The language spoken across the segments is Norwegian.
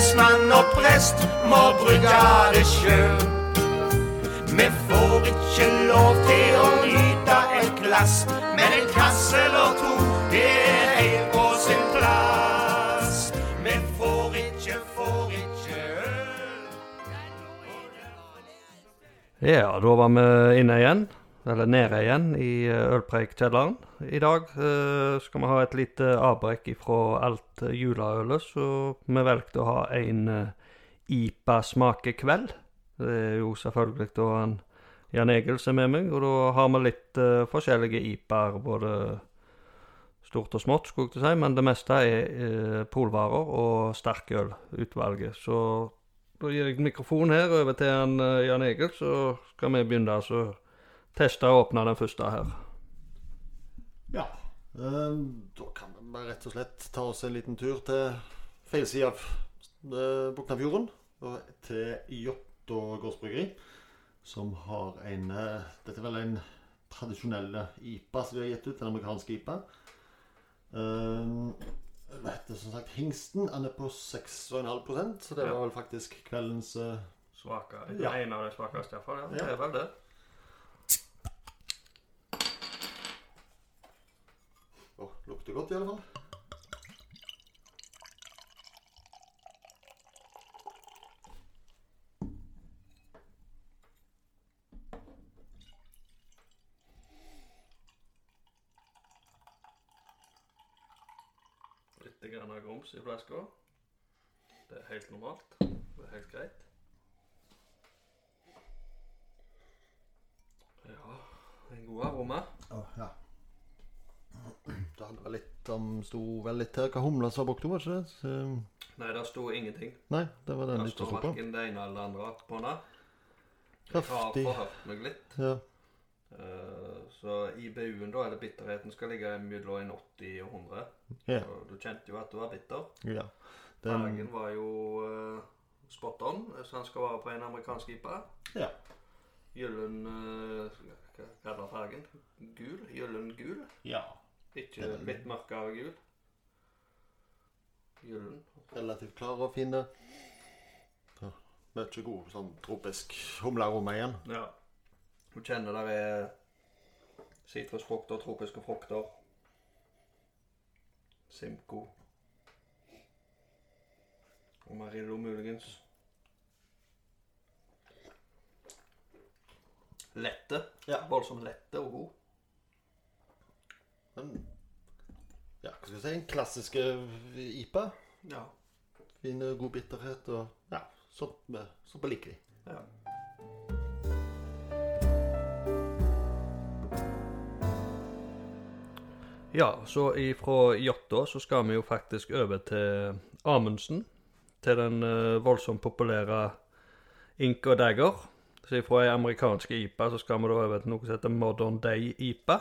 lensmann og prest må brygge det sjøl. Vi får ikke lov til å nyte et glass, men en kasse eller to, det er helt på sin plass. Vi får ikke, får ikke øl. Ja, da var vi inne igjen, eller nede igjen, i eh, Ølpreikkjelleren. I dag eh, skal vi ha et lite avbrekk ifra alt eh, juleølet, så vi valgte å ha en eh, IPA-smakekveld. Det er jo selvfølgelig da han Jan Egil som er med meg, og da har vi litt eh, forskjellige IPA-er, både stort og smått, skulle jeg til si, men det meste er uh, polvarer og sterkølutvalget. Så da gir jeg mikrofonen her over til han, eh, Jan Egil, så skal vi begynne altså teste og åpne den første her. Ja. ehm, da kan vi bare rett og slett ta oss en liten tur til feil side av uh, Buknafjorden. Og til Jåttå gårdsbryggeri, som har en eh, Dette er vel en tradisjonell IPA som vi har gitt ut. En amerikansk IPA. Hva heter som sagt Hingsten. Han er på 6,5% så det var vel faktisk kveldens eh, Svake. Ja. En av de svakeste, iallfall. Ja. Ja. Det er vel det. Å, lukter godt, i alle fall. Litt grann grums i flaska. Det er helt normalt. Det er helt greit. Ja, en god aroma. Oh, ja. Det handler vel litt om Sto vel litt her hva humla som bak to, var ikke det? Så, Nei, der sto ingenting. nei, det var den Der på. verken det ene eller det andre på henne. Jeg har forhørt meg litt. Ja. Uh, så i BU-en da eller bitterheten skal ligge mellom en 80 og 100. Ja. Så du kjente jo at du var bitter. ja. Den, Bergen var jo uh, spot on, så han skal være på en amerikansk IPA. Ja. Gyllen uh, Hva kaller fargen? Gul? Gyllen gul? ja. Ikke litt mørkere gul? Gyllen. Relativt klar og fin. Ja. Mye god sånn tropisk humlearoma igjen. Ja. Du kjenner der er sitrusfrukter, tropiske frukter. Simco. Og Marillo muligens. Lette. Ja. Voldsomt lette og god. Men ja, hva skal jeg si? En klassisk eh, IPA. Ja. Fin, og god bitterhet og ja, sånn vi vi liker ja. Ja, så ifra Jåttå så skal vi jo faktisk over til Amundsen. Til den eh, voldsomt populære Ink og Dagger. Så ifra ei amerikansk IPA så skal vi da over til noe som heter Modern Day IPA.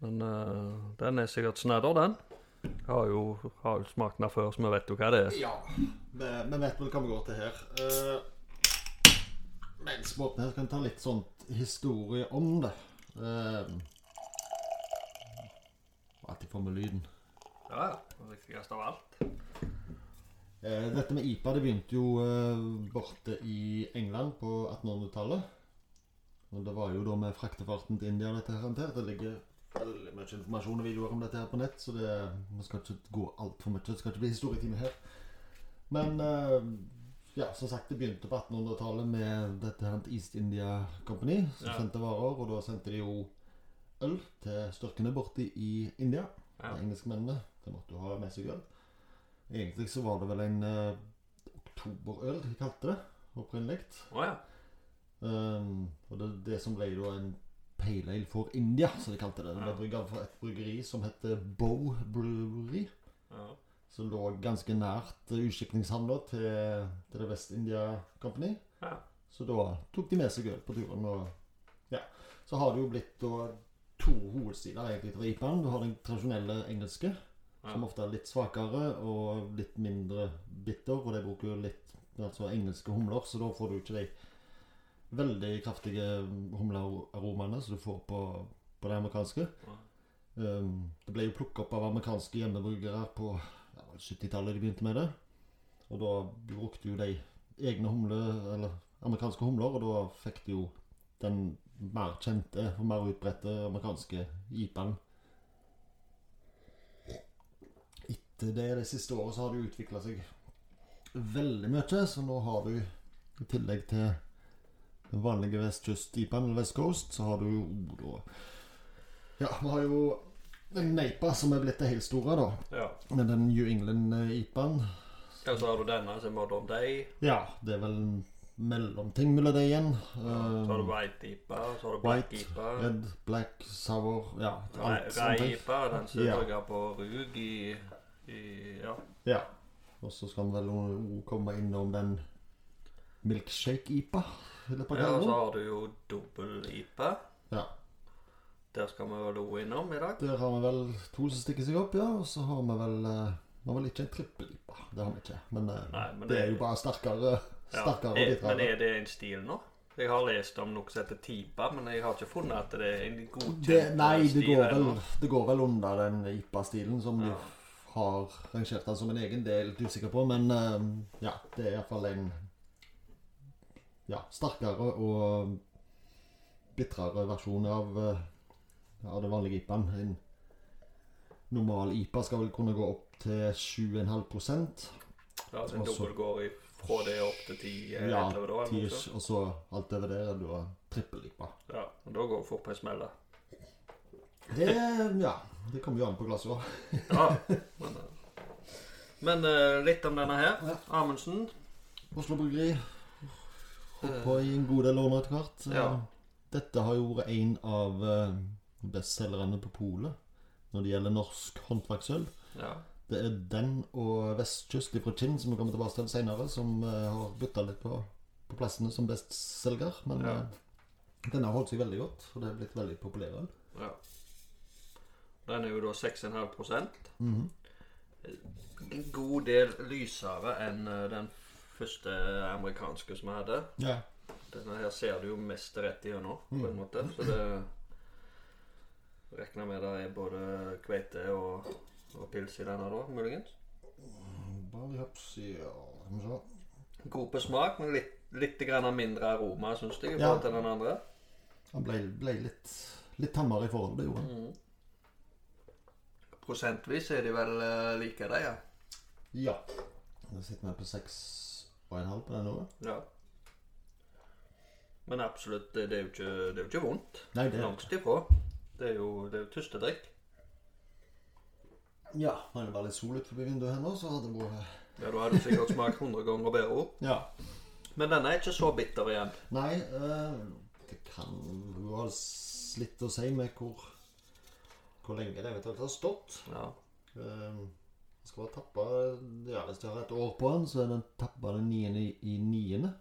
Men uh, den er sikkert snadder, den. Har jo, har jo smakt den før, så vi vet jo hva det er. Ja, vi, vi vet vel hva vi går til her. Uh, mens vi åpner her, skal vi ta litt sånn historie om det. Uh, Alltid får med lyden. Ja, ja. Det viktigste av alt. Eh, dette med IPA det begynte jo eh, borte i England på 1800-tallet. Og Det var jo da med fraktefarten til India dette her. Det ligger veldig mye informasjon og videoer om dette her på nett, så det, vi skal ikke gå altfor mye. Det skal ikke bli historietime her. Men eh, ja, som sagt, det begynte på 1800-tallet med dette her East India Company, som Ja. sendte varer. Og da sendte de jo øl til styrkene borte i India. Ja. De engelskmennene. De måtte jo ha med seg øl. Egentlig så var det vel en uh, oktoberøl de kalte det opprinnelig. Oh, ja. Um, og det, det som ble da en pale ale for India, som de kalte det. Det ble brygga for et bryggeri som heter Bow Brewery. ja. Som lå ganske nært utskipningshandla til, til The West India Company. Ja. Så da tok de med seg øl på turen. Og ja, så har det jo blitt da to hovedstiler egentlig til IPA-en. Du har den tradisjonelle engelske, Ja. som ofte er litt svakere og litt mindre bitter. Og de bruker jo litt altså engelske humler, så da får du ikke de veldig kraftige humlearomaene som du får på, på det amerikanske. Ja. Um, det ble jo plukket opp av amerikanske hjemmebrukere på ja, 70-tallet de begynte med det. Og da brukte jo de egne humler, eller amerikanske humler, og da fikk de jo den mer kjente og mer utbredte amerikanske IPA-en. Etter det de siste året så har det utvikla seg veldig mye, så nå har du i tillegg til den vanlige vestkyst-IPA-en, eller West Coast, så har du jo da Ja, vi har jo den Neipa som er blitt det helt store, da. Ja. Med den New England-ipaen. Ja, så har du denne som er Modern Day. Ja, det er vel en mellomting mellom det igjen. Så har du Uh, White Ipa, så har du Black White, Ipa. red, black, sour Ja, alt sånt. Rei Ipa, den som Ja. brygger på rug i, i Ja. Ja. Og så skal vi vel komme innom den milkshake-IPA. Ja og så har du jo dobbel Ipa. Ja. Der skal vi vel òg innom i dag. Der har vi vel to som stikker seg opp, ja. Og så har vi vel eh, Vi har vel ikke en trippel-IPA. Det har vi ikke. Men, eh, Nei, men det er jo bare sterkere, sterkere ja, Er, men er det en stil nå? Jeg har lest om noe som heter Tipa, men jeg har ikke funnet at det er en godkjent Det, nei, det stil går, vel, det går vel under den IPA-stilen som de Ja. har rangert den som en egen. Det jeg litt usikker på, men eh, ja, det er iallfall en ja, sterkere og bitrere versjon av, eh, av det vanlige IPA-en. En normal IPA skal vel kunne gå opp til 7,5 Ja, så en dobbel går i- fra det opp til 10 eh, Ja, da, 10 og så alt over det er da trippel-IPA. Ja, og da går fort på en smell. Det, ja, det kommer jo an på glasset òg. Ja, men, eh, men litt om denne her. Amundsen. Oslo Bryggeri. Holdt på i en god del år nå etter hvert. Ja. Dette har jo vært en av eh, bestselgerne på polet når det gjelder norsk håndverksøl. Ja. Det er den og Vestkyst fra Kinn, som vi kommer tilbake til senere, som eh, har bytta litt på, på plassene som bestselger. Men Ja. denne den har holdt seg veldig godt, og det er blitt veldig populær. ja. Den er jo da 6,5 Mhm. En god del lysere enn eh, den første amerikanske som jeg hadde. Ja. Denne her ser du jo mest rett igjennom, på Mm. en måte. Så det regner med det er både kveite og, og pils i denne, da, muligens. Bare ja, skal vi se. God på smak, men litt, litt grann mindre aroma, syns jeg, i forhold til den andre. Han ble, ble litt, litt tammere i forhold, det gjorde han. Mm. Prosentvis er de vel eh, like, de, ja. Ja. Da sitter vi på seks og en halv på den nå. ja. Men absolutt, det er jo ikke, det er jo ikke vondt. Nei, det er Langt ifra. Det er jo, det er jo tystedrikk. Ja, når det var litt sol utenfor vinduet her nå, så hadde det vært Ja, da hadde du sikkert smakt 100 ganger bedre. Ja. Men denne er ikke så bitter igjen. Nei, øh, det kan jo ha litt å si med hvor hvor lenge det eventuelt har stått. Ja. Eh, Jeg skal bare tappe Ja, hvis jeg har et år på den, så er den tappa den niende i, niende.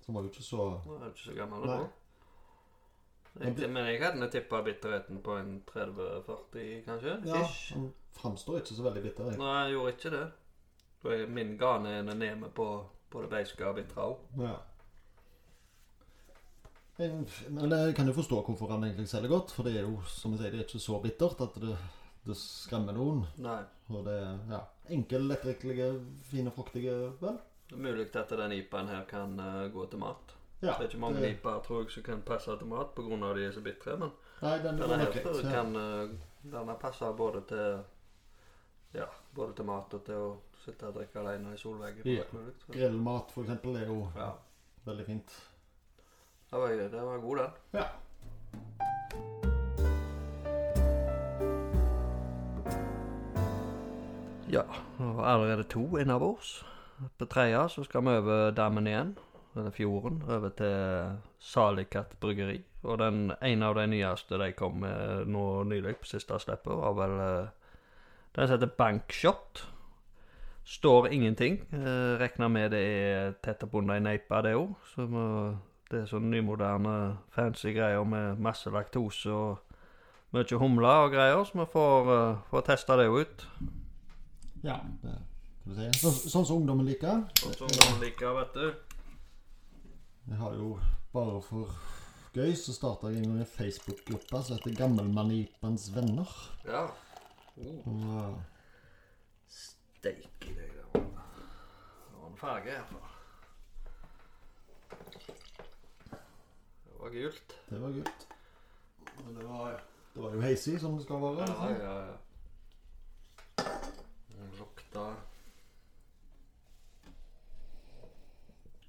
Så den var jo ikke så Nå er du ikke så gammel nå. Jeg, men jeg hadde tippa bitterheten på en 30-40, kanskje? Ja, Ish. den framstår ikke så veldig bitter. jeg. Nei, jeg gjorde ikke det. Da min gane er nede på, på det beiske og bitre òg. Ja. Men, men jeg kan jo forstå hvorfor han egentlig selger godt. For det er jo som jeg sier, det er ikke så bittert at det, det skremmer noen. Nei. Og det er ja, enkel, lettdrikkelige, fine, fruktige vel. Det er mulig at den IPA-en her kan uh, gå til mat. Ja, det er ikke mange det- IPA-er tror jeg som kan passe til mat pga. de er så bitre. Men Nei, den denne her greit. Ja. kan uh, Denne passer både til Ja, både til mat og til å sitte og drikke alene i solveggen. Ja. Grillmat for eksempel er jo Ja. veldig fint. Det var, det var god, den. Ja. Ja, og allerede to innabords. På tredje så skal vi over dammen igjen, eller fjorden, over til Salikat bryggeri. Og den ene av de nyeste de kom med nå nylig på siste slippet, var vel eh, den heter Bankshot. Står ingenting. Eh, regner med det er tett oppunder ei neipe, det òg. Det er sånn nymoderne, fancy greier med masse laktose og mye humle og greier, så vi får, uh, får testa det ut. Ja det, kan du si. Sånn, sånn som ungdommen liker. Sånn som ungdommen liker, vet du. Jeg har jo bare for gøy så starta jeg en Facebook-gruppe som heter Gammelmanipens venner. Ja. Oh, Og, steik i deg, en farge her. Det var gult. Det var gult. Men det var, det var jo heisig, som det skal være. Ja, altså. ja, ja. Den lukta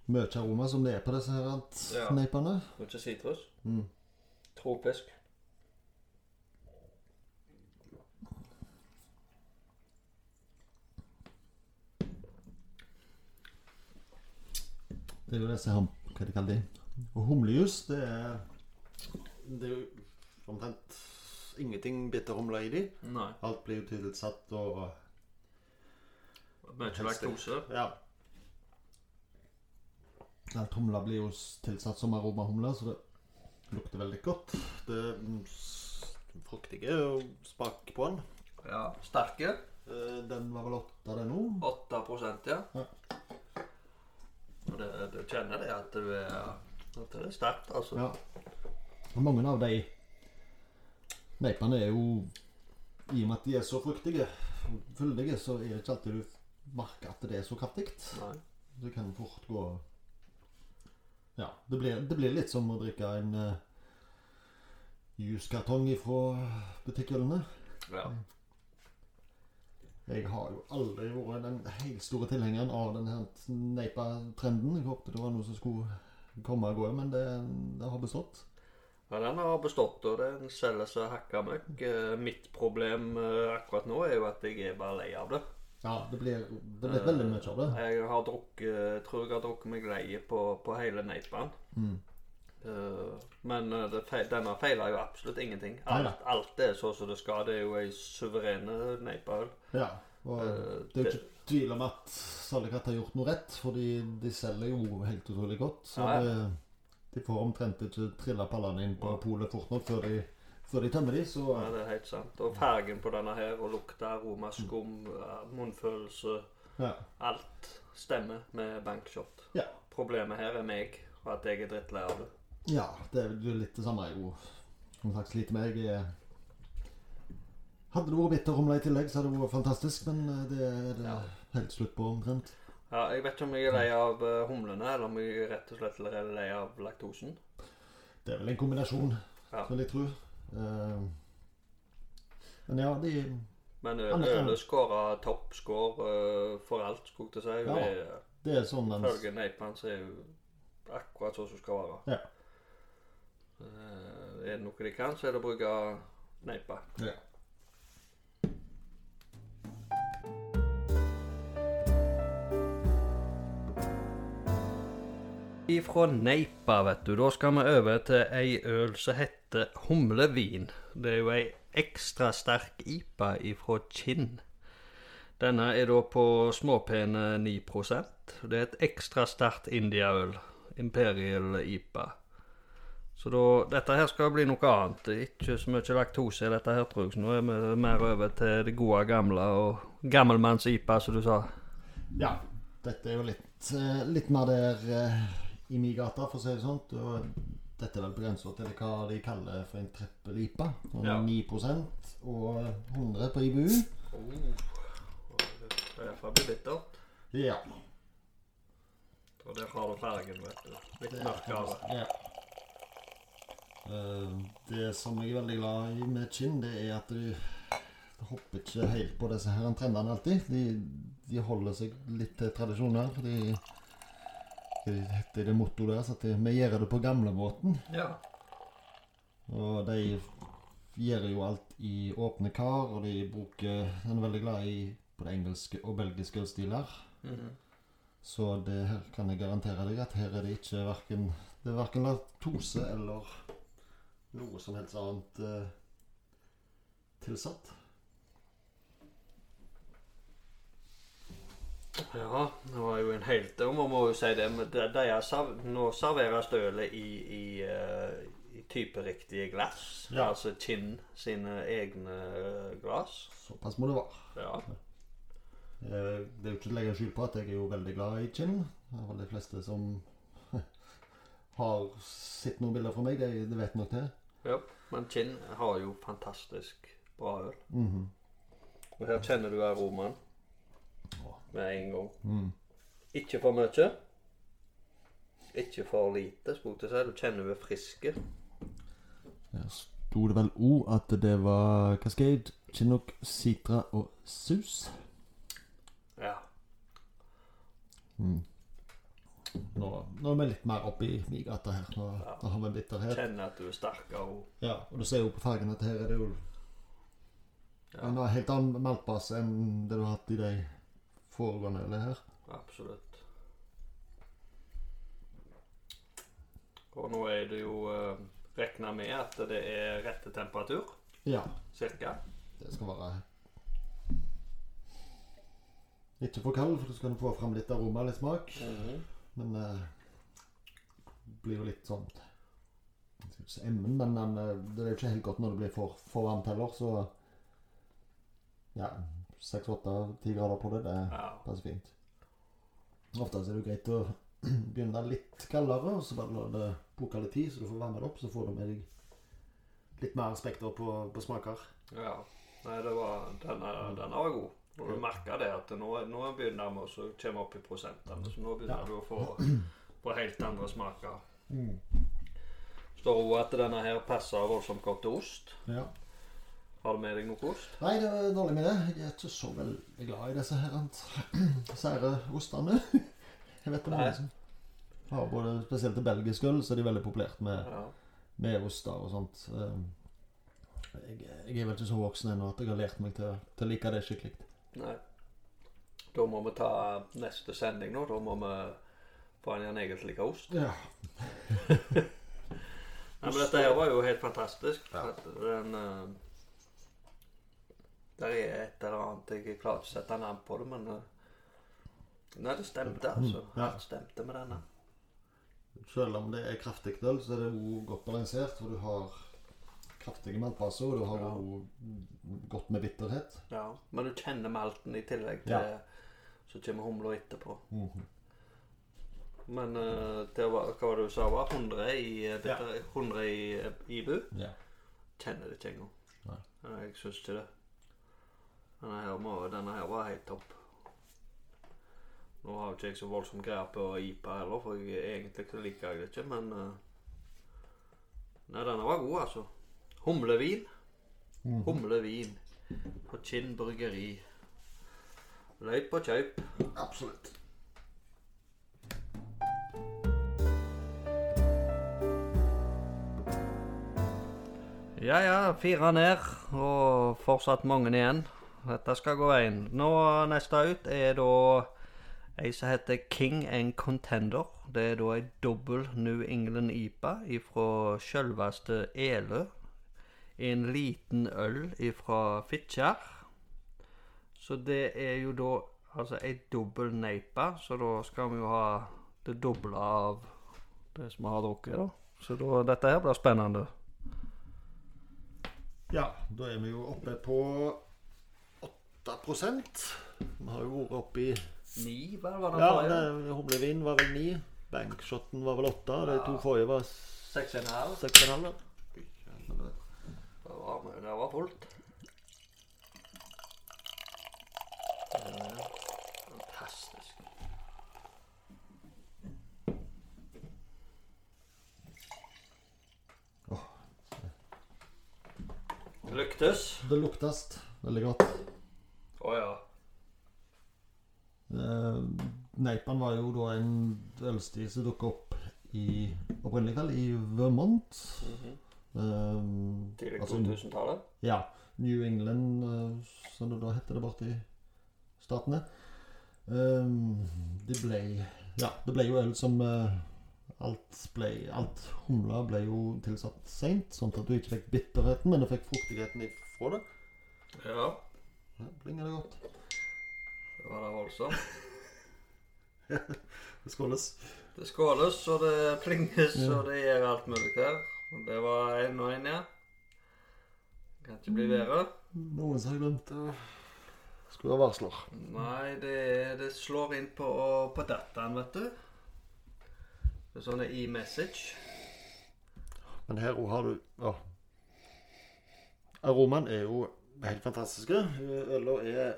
Mye aroma som det er på disse her Ja. neipene. mye sitrus. Mm. Tropisk. Det er jo disse her, hva de kaller de? Og humlejus, det er Det er jo omtrent ingenting bitterhumle i de. Nei. Alt blir jo tilsatt og Mye laktose. Ja. Den humla blir jo tilsatt som aromahumle, så det lukter veldig godt. Det er mm, fruktige smak på den. Ja, sterke. Eh, Den var vel åtte, den nå? 8 ja. Ja. Og det, du kjenner det at du er At det er sterkt, altså. Ja. Og mange av de neipene er jo I og med at de er så fruktige, fyldige, så er det ikke alltid du merker at det er så kraftig. Det kan fort gå Ja, det blir, det blir litt som å drikke en uh, juskartong ifra butikkhyllene. Ja. Jeg har jo aldri vært den helt store tilhengeren av denne neipa-trenden. Jeg håpet det var noe som skulle komme og gå, men det, det har bestått. ja, den har bestått, og den selger seg hakka møkk. Eh, Mitt problem eh, akkurat nå er jo at jeg er bare lei av det. Ja, det blir, det blir veldig mye av det. Jeg har drukket, tror jeg har drukket meg lei på, på hele neipaen. Mm. Eh, men eh, det, feil- denne feiler jo absolutt ingenting. Alt, alt er så som det skal. Det er jo ei suverene neipaøl. Ja, og Eh, det er jo ikke tvil om at Salekatt har gjort noe rett, fordi de selger jo helt utrolig godt. Så Ja, ja. det, de får omtrent ikke trilla pallene inn på polet fort nok før de, før de tømmer de, så Ja, det er helt sant. Og fargen på denne her, og lukta, aroma, skum, eh, munnfølelse ja. Alt stemmer med bankshot. Ja. Problemet her er meg, og at jeg er drittlei av det. ja det er jo litt det samme jeg som sagt sliter med. Jeg er Hadde det vært bitterhumle i tillegg, så hadde det vært fantastisk, men eh, det er det Ja. helt slutt på omtrent. Ja, jeg vet ikke om jeg er lei av eh, humlene, eller om jeg rett og slett er lei av laktosen. Det er vel en kombinasjon, Ja. vil jeg tro. Eh, men ja, de Men ø- Andre- ølet skåra toppscore uh, for alt, skulle jeg til å si. Ja. Det er sånn den Ifølge Neipan så er jo akkurat sånn som skal være. Ja. Eh, er det noe de kan, så er det å bruke Neipa. Ja. Ifra Neipa, vet du, da skal vi over til ei øl som heter humlevin. Det er jo ei ekstra sterk IPA ifra Kinn. Denne er da på småpene 9% Det er et ekstra sterkt indiaøl. Imperial IPA. Så da, dette her skal bli noe annet. Ikke så mye laktose i dette her, tror jeg. Så nå er vi mer over til det gode gamle og gammelmanns-IPA, som du sa. Ja, dette er jo litt, eh, litt mer der eh, i min gata, for å si det sånn. Dette er vel på grensa til hva de kaller for en trippel-IPA. Sånn Ja. 9% og 100 på IBU. Det er blir bittert. Ja. Og der har du fargen, vet du. Litt mørkere. Ja. Eh, Det som jeg er veldig glad i med Kinn, det er at du hopper ikke helt på disse her trendene alltid. De, de holder seg litt til tradisjoner. De, hva heter det mottoet deres? At vi gjør det på gamlemåten. Ja. Og de gjør jo alt i åpne kar, og de bruker Den er veldig glad i både engelske og belgiske ølstiler. Mhm. Så det her kan jeg garantere deg at her er det ikke hverken Det er verken latose eller noe som helst annet eh, tilsatt. Ja, det var jo en helt Og man må jo si det, men det, det er nå serveres ølet i, i, eh, i typeriktige glass. Ja. Altså Kinn sine egne eh, glass. Såpass må det være. Ja. Eh, Det er jo ikke til å legge skjul på at jeg er jo veldig glad i Kinn. Det vel de fleste som har sett noen bilder fra meg, det, det vet nok det. ja. Men Kinn har jo fantastisk bra øl. Mhm. Og her kjenner du aromaen Å. med en gang. Mm. Ikke for mye. Ikke for lite, skulle jeg si. Du kjenner du er friske. Her sto det vel òg at det var Cascade, Chinook, Citra og Sus. Ja. Mm. Nå, nå er vi litt mer oppe i mi gata her. Nå, nå har vi en bitterhet. Kjenner at du er sterkere. og- Ja, og du ser jo på fargen at her er det jo Ja. en helt annen maltbase enn det du har hatt i de foregående her. Absolutt. Og nå er det jo eh, regna med at det er rette temperatur, Ja, cirka. det skal være Ikke for kald, for du skal få fram litt aroma, litt smak. Men eh, det blir jo litt sånn emmen, men den, eh, det er jo ikke helt godt når det blir for, for varmt heller, så Ja, seks-åtte-ti grader på det, det Ja. passer fint. Ofte er det greit å begynne litt kaldere, og så bare la det koke litt tid, så du får varme det opp, så får du med deg litt mer spekter på, på smaker. ja. Nei, det var, denne, denne var god. Når du merker det at nå, nå begynner vi å komme opp i prosentene. Så nå begynner Ja. du å få, få helt andre smaker. Står òg at denne her passer voldsomt godt til ost. Ja. Har du med deg noe ost? Nei, det er dårlig med det. Jeg er ikke så veldig glad i disse her sære ostene. Jeg vet det mange som har både Spesielt til belgisk øl så er de veldig populært med, Ja. med oster og sånt. Um, Jeg, jeg er vel ikke så voksen ennå at jeg har lært meg til, til å like det skikkelig. Nei. Da må vi ta neste sending nå. Da må vi få en Jan Egil til å like ost. Ja. Nei, men dette her var jo helt fantastisk. Ja. Den, der er et eller annet Jeg klarer ikke å sette navn på det, men uh, Nei, det stemte, altså. Ja. Alt stemte med denne. Selv om det er kraftig øl, så er det jo godt balansert. For du har kraftige maltbaser, og du har Ja. jo godt med bitterhet. Ja. Men du kjenner malten i tillegg til Ja. Så kommer humla etterpå. Mhm. Men uh, det var, hva var det du sa var 100 i, uh, ja. 100 i Ibu? Ja. Kjenner det ikke engang. Jeg syns ikke det. Denne her, må, denne her var helt topp. Nå har jeg ikke jeg så voldsomt greie på IPA heller, for jeg, egentlig så liker jeg det ikke, men uh, Nei, denne var god, altså. Humlevin. Mhm. Humlevin på Kinn bryggeri. Løyp og kjøp. Absolutt. Ja, ja, fire ned, og fortsatt mange igjen. Dette skal gå veien. Nå, neste ut er da ei som heter King and Contender. Det er da ei dobbel New England IPA ifra sjølveste Elø. En liten øl ifra Fitjar. Så det er jo da altså ei dobbel neipa, så da skal vi jo ha det doble av det som vi har drukket, da. Så da, dette her blir spennende. Ja, da er vi jo oppe på 8 Vi har jo vært oppe i Ni, var det Ja, forrige? humlevin var vel 9. Bankshoten var vel 8. De to forrige var Seks og en halv. 6,5. Det var, det var fullt. Fantastisk. Det luktes. Det luktes veldig godt. Å ja. Uh, Neipan var jo da en ølstil som dukka opp i opprinnelig vel i Vermont. Eh, Tidlig altså, 2000-tallet. Ja. New England, uh, som det da heter det borti statene. Eh, det ble Ja, det ble jo øl som uh, Alt ble Alt humla ble jo tilsatt seint, sånn at du ikke fikk bitterheten, men du fikk fruktigheten ifra det. Ja, Blinger det godt. Det var da voldsomt. Det skåles. Det skåles, og det plinges, Ja. og det gjør alt mulig her. Det var en og en, ja. Kan ikke bli bedre. Noen som har glemt å skru av varsler. Nei, det, det slår inn på, på dataen, vet du. Det er sånne e-message. Men her òg har du ja. Aromaen er jo helt fantastiske. Øla er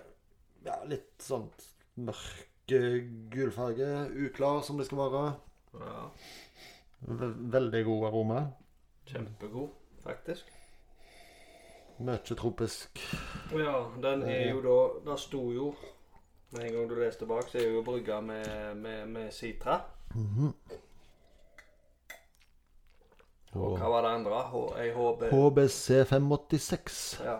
ja, litt sånn mørk gul gulfarge. Uklar som det skal være. Ja, Ve veldig god aroma. kjempegod, faktisk. Mye tropisk. Ja, den er jo da Det sto jo Med en gang du leste bak, så er jo brygga med, med, med sitra. Og hva var det andre? H- HB HBC 586. Ja.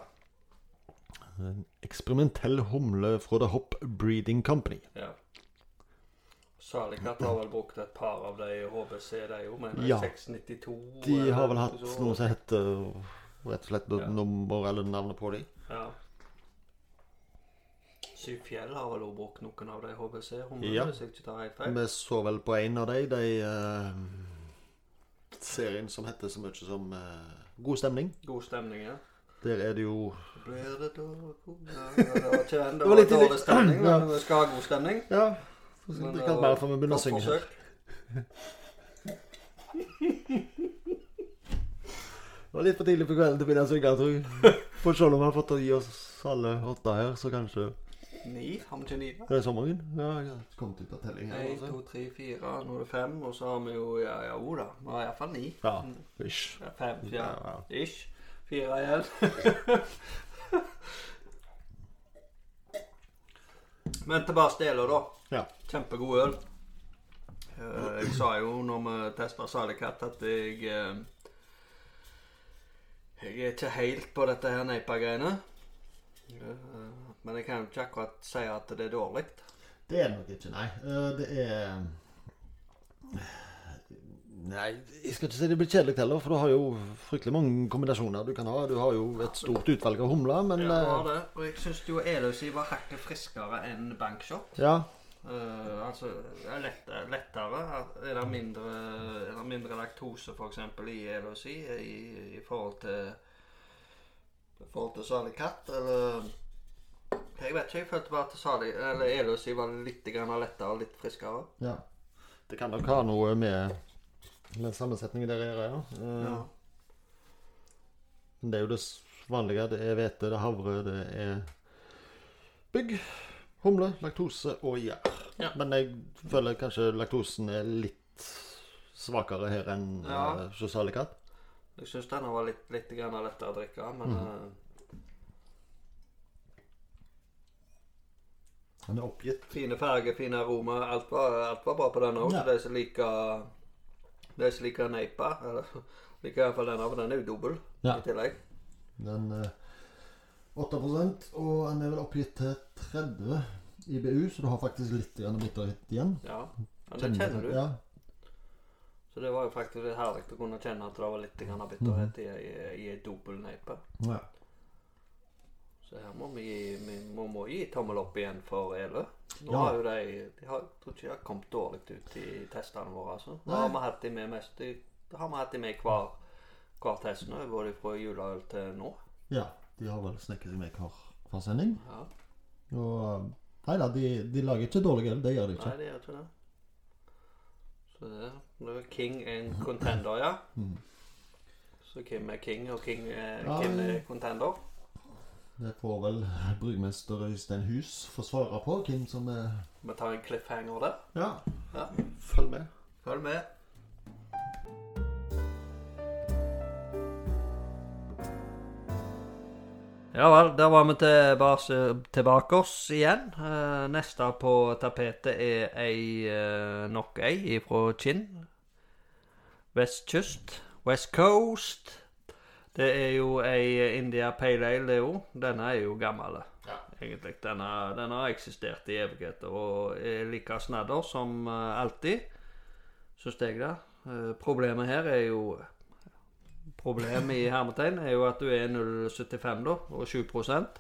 En eksperimentell humle fra The Hop Breeding Company. ja. Salikatt har vel brukt et par av de HBC, de jo, men Ja. 692 De har vel hatt noe som heter rett og slett Ja. nummer eller navnet på dem. Ja. Syv Fjell har vel også brukt noen av de HBC-humlene, Ja. Vi så vel på en av de, de uh, serien som heter så mye som uh, God stemning. God stemning, ja. Der er det jo Blir det dårlig Det var litt dårlig stemning, men vi skal ha god stemning. Ja. Så Det det kan bare for vi begynner å synge her. Det var litt for tidlig på kvelden til å begynne å synge, tror jeg. For selv om vi har fått å gi oss alle åtte her, så kanskje Ni, har vi ikke ni? Det er sommeren? Ja, jeg har kommet ut av telling Én, En, Altså. to, tre, fire, nå er det fem, og så har vi jo Ja, ja, jo da. Vi har iallfall ni. Ja, ish. Ja, fem, ja. Ish. Fire igjen. Men tilbake til Elo, da. Ja. Kjempegod øl. Eh, Jeg sa jo når vi testa Salikatt at jeg eh, Jeg er ikke helt på dette her Neipa-greiene. Eh, Men jeg kan jo ikke akkurat si at det er dårlig. Det er det nok ikke, nei. Det er Nei, jeg skal ikke si det blir kjedelig heller, for du har jo fryktelig mange kombinasjoner du kan ha. Du har jo et stort utvalg av humler, men Ja, det eh, var det. Og jeg syns jo Eløsi var hakket friskere enn Bankshot. ja. Uh, altså er lett, lettere. Er det mindre, er det mindre laktose f.eks. i Eløsi i, i forhold til i forhold til salig katt, eller Jeg vet ikke. Jeg følte bare at salig, eller Eløsi var litt grann lettere og litt friskere. ja. Det kan nok ha noe med, med sammensetningen der er, ja. Uh, Ja. Men det er jo det vanlige. Det er hvete, det er havre, det er bygg, humle, laktose og gjær. Ja. Men jeg føler kanskje laktosen er litt svakere her enn Ja. ja. Sosalikat. Jeg syns denne var litt, litt grann lettere å drikke, men eh, Den er oppgitt. Fine farger, fine aroma. Alt var, alt var bra på denne òg. Ja. Så de som liker De som liker Neipa Liker iallfall denne, for den er jo dobbel Ja. i tillegg. Den eh, 8 og den er vel oppgitt til 30 IBU, så du har faktisk litt bitterhet igjen. Ja, men det kjenner du. Ja. Så det var jo faktisk litt herlig å kunne kjenne at det var litt bitterhet i, i, i en dobbel Neipa. ja. Så her må vi, vi må, må gi tommel opp igjen for Elø. Nå Ja. har jo de, de har, tror ikke de har kommet dårlig ut i testene våre. altså. Nå har vi hatt de med mest de, har vi hatt de med hver, hver test nå, både fra juleøl til nå. ja. De har vel snekket seg med hver hver sending. Ja. Og Nei da, de, de lager ikke dårlig øl. Det gjør de ikke. Nei, de det gjør ikke det. Så det, det er King and Contender, ja. Så Kim er King, og King Ja, Kim er Contender. Det får vel brygmester Øystein Hus få svare på, hvem som er Vi tar en cliffhanger der. Ja, Ja. følg med. Følg med. Ja vel, der var vi tilbake, tilbake oss igjen. Eh, neste på tapetet er ei eh, nok ei fra Kinn. Vestkyst. West Coast. Det er jo ei India Pale Ale, det òg. Denne er jo gammel, egentlig. Denne, denne har eksistert i evigheter og er like snadder som eh, alltid, syns jeg det. Eh, problemet her er jo Problemet i hermetegn er jo at du er 0,75 da, og 7%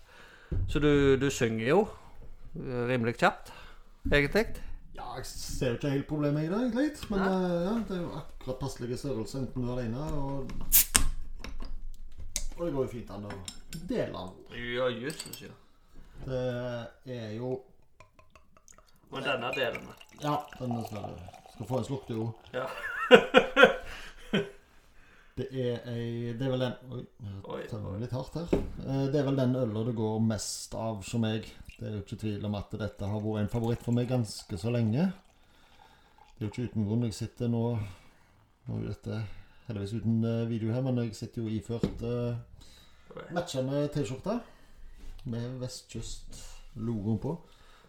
Så du, du synger jo eh, rimelig kjapt, egentlig. Ja, jeg ser jo ikke helt problemet i det, egentlig. Men ja, det er jo akkurat passelig størrelse enten du er alene og Og det går jo fint an å dele den. Ja, jøsses, ja. Det er jo Men denne deler vi. Ja, denne skal, skal få en slurk, du jo. Ja. Det er ei Det er vel den Oi, jeg tar litt hardt her. Eh, Det er vel den øla det går mest av som jeg. Det er jo ikke tvil om at dette har vært en favoritt for meg ganske så lenge. Det er jo ikke uten grunn jeg sitter nå når dette heldigvis uten eh, video her, men jeg sitter jo iført uh, matchende T-skjorte med Vestkyst-logoen på.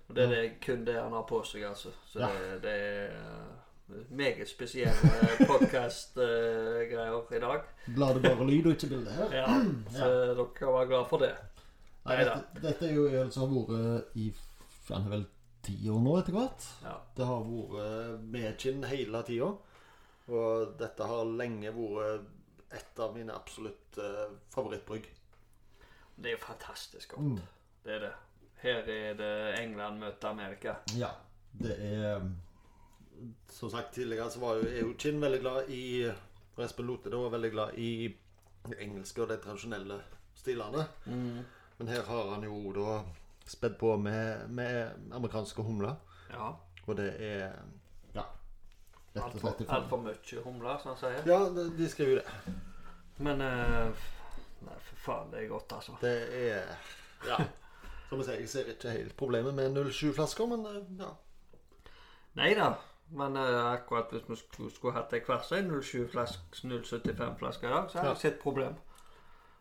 Og det er det, kun det han har på seg, altså. Så Ja. det, det er uh, meget spesielle podkast-greier i dag. Glad det bare lyd og ikke bilde her. Ja, så dere kan være glad for det. Nei, dette, dette er jo øl som har vært i vel ti år nå etter hvert. Ja. Det har vært medkinn hele tida. Og dette har lenge vært et av mine absolutt eh, favorittbrygg. Det er jo fantastisk godt. Mm. Det er det. Her er det England møter Amerika. Ja. Det er Som sagt tidligere så var jo, jo Kinn veldig glad i Espen Lote var veldig glad i det engelske og de tradisjonelle stilene. Men her har han jo da spedd på med, med amerikanske humler. Ja. Og det er Altfor alt mye humler, som han sier. Ja, de de skriver jo det. Men eh, Nei, for faen, det er godt, altså. Det er Ja. Som jeg sier, jeg ser ikke helt problemet med 07-flasker, men eh, ja. Nei da. Men eh, akkurat hvis vi skulle, skulle hatt ei hver sin 075-flaske i dag, så hadde Ja. jeg sett problem.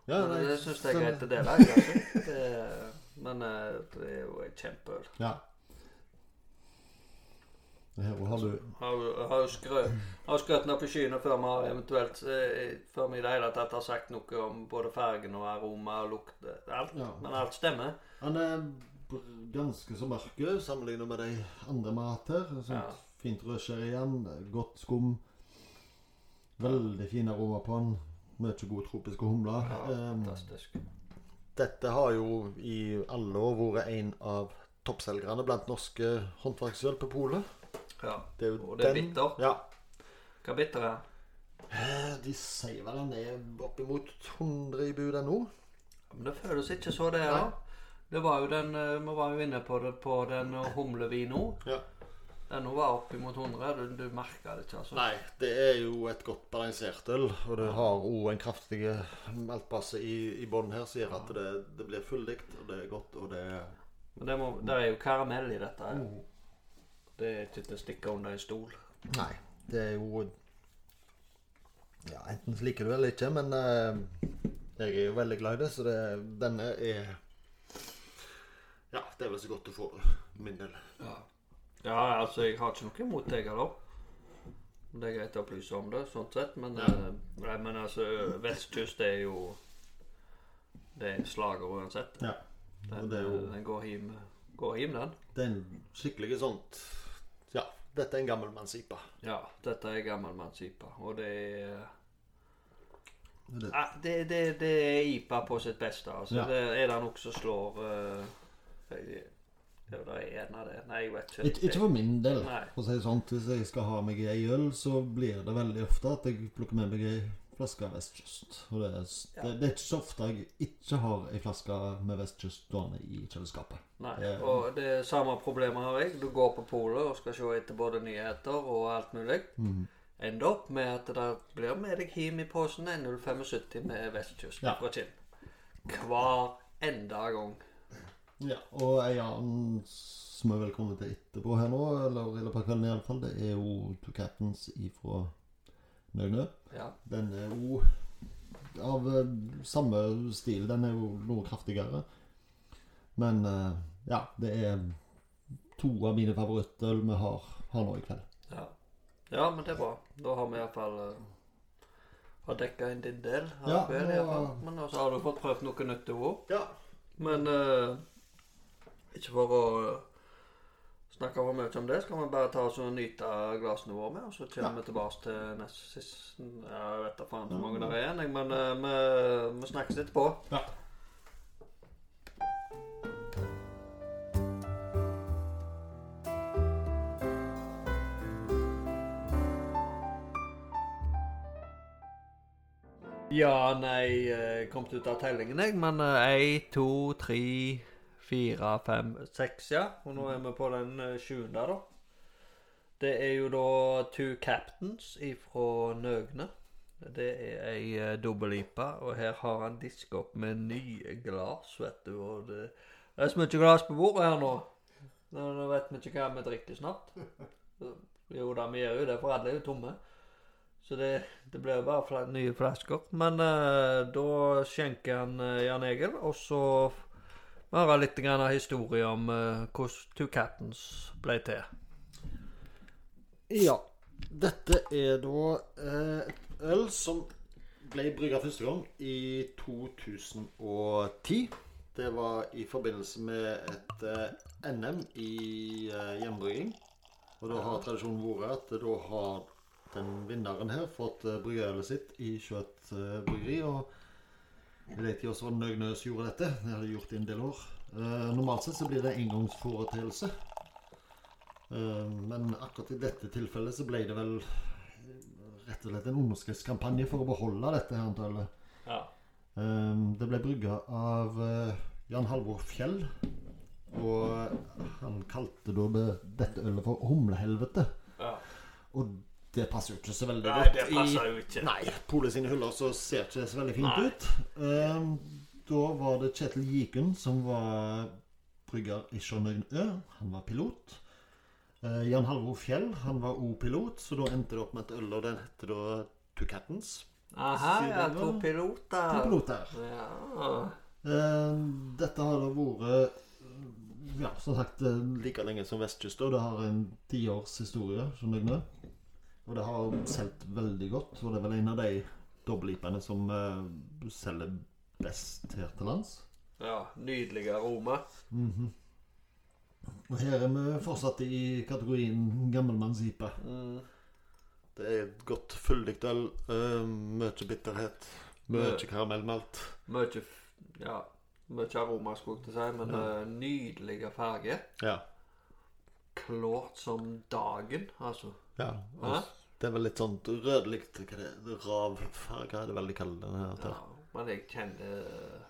ja Men nei, det syns jeg er greit å dele. Altså. Men eh, det er jo et kjempeøl. Ja. Her har du Har jo- har jo skrøt ned på skyene før vi har eventuelt eh, Før vi i det hele tatt har sagt noe om både fargen og aroma og lukt. eh, Alt. Ja. Men alt stemmer. Han er ganske så mørk sammenlignet med de andre mater. Sånt Ja. Fint rødskjær igjen, godt skum. Veldig fin aroma på den. Mye gode tropiske humler. Ja, Ehm, fantastisk. Dette har jo i alle år vært en av toppselgerne blant norske håndverksøl på polet. Ja. Det er jo Og det er den- bitter. Ja. Hva bitter er Eh, De sier vel han er oppimot 100 i bud ennå. Men det føles ikke så, det. Da. Det var jo den, eh, Vi var jo inne på det på den eh, nå Ja. Den var oppimot 100. Du, du merka det ikke, altså. Nei, det er jo et godt balansert øl. Og det har òg en kraftig maltbase i, i bånn her, sier at det, det blir fulldikt, og det er godt, og det Men det, må, det er jo karamell i dette. Mm. Det er ikke til å stikke under en stol. Nei, det er jo Ja, enten så liker du det eller ikke, men eh, jeg er jo veldig glad i det, så det, denne er Ja, det er vel så godt du får min del. Ja, altså, jeg har ikke noe imot deg heller. Det er greit å opplyse om det, sånn sett. Men, eh, nei, men altså, vestkyst er jo Det er en slager uansett. Ja. Den, Og det er jo den går hjem, går hjem, den. Det er en skikkelig sånt Ja, dette er en gammelmannsjipa. Ja, dette er gammelmannsjipa. og det er Det- Ah, det, det, det er IPA på sitt beste. Altså. Ja. Det er det noe som slår uh, Det er en av det. Nei, jeg vet ikke. Ikke, ikke for min del. For å si det sånn, Hvis jeg skal ha meg ei øl, så blir det veldig ofte at jeg plukker med meg ei flaske Vestkyst. Og det er, Ja. det, det er ikke så ofte jeg ikke har ei flaske med Vestkyst stående i kjøleskapet. Nei, det, og det samme problemet har jeg. Du går på polet og skal se etter både nyheter og alt mulig. Mm. Ender opp med at det blir med deg hjem i posen en 075 med vestkyst Ja. fra Kinn. Hver enda gang. Ja, og ei annen som er velkommen til etterpå her nå, eller i løpet av kvelden iallfall, det er jo Two Captains ifra Nøgnø. Ja. Den er jo av eh, samme stil. Den er jo noe kraftigere. Men eh, ja, det er to av mine favorittøl vi har, har nå i kveld. Ja. ja, men det er bra. Da har vi iallfall uh, har dekka inn din del. av Ja, kveld, i hvert fall. Men også har du fått prøvd noe nytt òg. Ja. Men uh, ikke for å eh, snakke for mye om det, skal vi bare ta oss og nyte glassene våre med, og så kommer Ja. vi tilbake til neste siste ja, Jeg vet da faen hvor mange det er igjen, men eh, vi, vi snakkes etterpå. Ja. Ja, nei, jeg kom ut av tellingen, jeg, men én, to, tre, fire, fem, seks, ja. Og nå er vi på den eh, sjuende, da. Det er jo da Two Captains ifra Nøgne. Det er ei uh, dobbel-IPA, og her har han diska opp med nye glass, vet du. Og det, det er så mye glass på bordet her nå. Nå, vet vi ikke hva vi drikker snart. Jo da, vi gjør jo det, for alle er jo tomme. Så det, det blir bare fl nye flasker. Men uh, da skjenker han uh, Jan Egil, og så bare litt grann historie om eh, hvordan Two Captains ble til. Ja. Dette er da eh, et øl som ble brygga første gang i 2010. Det var i forbindelse med et eh, NM i eh, hjemmebrygging. Og da har tradisjonen vært at da har den vinneren her fått bryggeølet sitt i Sjøet bryggeri. Og jeg vet ikke også hva Nøgnøs gjorde dette. Det har de gjort i en del år. Eh, normalt sett så blir det engangsforeteelse. Eh, men akkurat i dette tilfellet så ble det vel rett og slett en underskriftskampanje for å beholde dette her antallet. Ja. Eh, det ble brygga av eh, Jan Halvor Fjell. Og han kalte da dette ølet for Humlehelvete. ja. Og det passer jo ikke så veldig Nei, godt det passer jo ikke. Nei, Pole sine hyller så ser ikke det så veldig fint Nei. ut. Um, da var det Kjetil Gikun som var brygger i Sjønøyen Ø. Han var pilot. Uh, Jan Halvor Fjell han var òg pilot, så da endte det opp med et øl, og den heter da Two Captains. Aha, ja, to piloter. To piloter. Ja. Uh, dette har da vært ja, som sagt eh, like lenge som vestkysten. Det har en tiårs historie. Skjønner du? Og det har solgt veldig godt. Og det er vel en av de dobbeltipene som uh, selger best her til lands. ja. Nydelig aroma. Og her er vi fortsatt i kategorien gammelmannsipe. Mm. Det er et godt, fyldig øl. Uh, mye bitterhet. Mye karamellmalt. Mye Ja, mye aroma, skulle jeg til å si, men Ja. uh, nydelige farger. Ja. Klart som dagen, altså. ja. Og det er vel litt sånn rødlig Hva er det? Ravfarge, hva er det vel de kaller den her? Ja, men jeg kjenner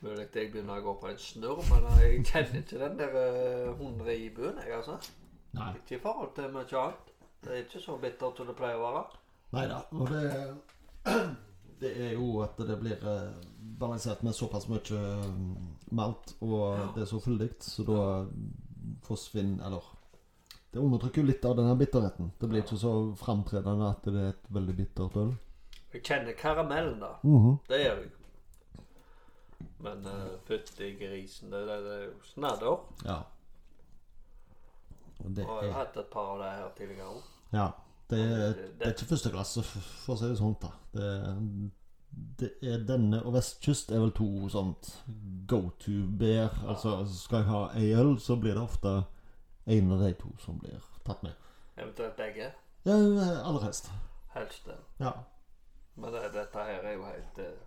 Mulig jeg begynner å gå på en snurr, men jeg kjenner ikke den der uh, hundre i bunnen, jeg, altså. Nei. Ikke i forhold til mye annet. Det er ikke så bittert som det pleier å være. Nei da. Og det, det er jo at det blir eh, balansert med såpass mye eh, malt, og Ja. det er så fyldig, så da forsvinner Eller det undertrykker jo litt av denne bitterheten. Det blir ikke så framtredende at det er et veldig bittert øl. Jeg kjenner karamellen, da. Mhm. Det gjør jeg. Men uh, fytti grisen, det, det, det er jo snadder. Ja. Og det Og jeg har hatt et par av de her tidligere òg. Ja. Det er, det er ikke første klasse, for å si det sånn. da det, det er Denne og Vestkyst er vel to sånt go to-beer. Altså skal jeg ha ei øl, så blir det ofte en av de to som blir tatt med. Eventuelt begge. Ja, aller helst. Helst det. Ja. Men det, dette her er jo helt eh,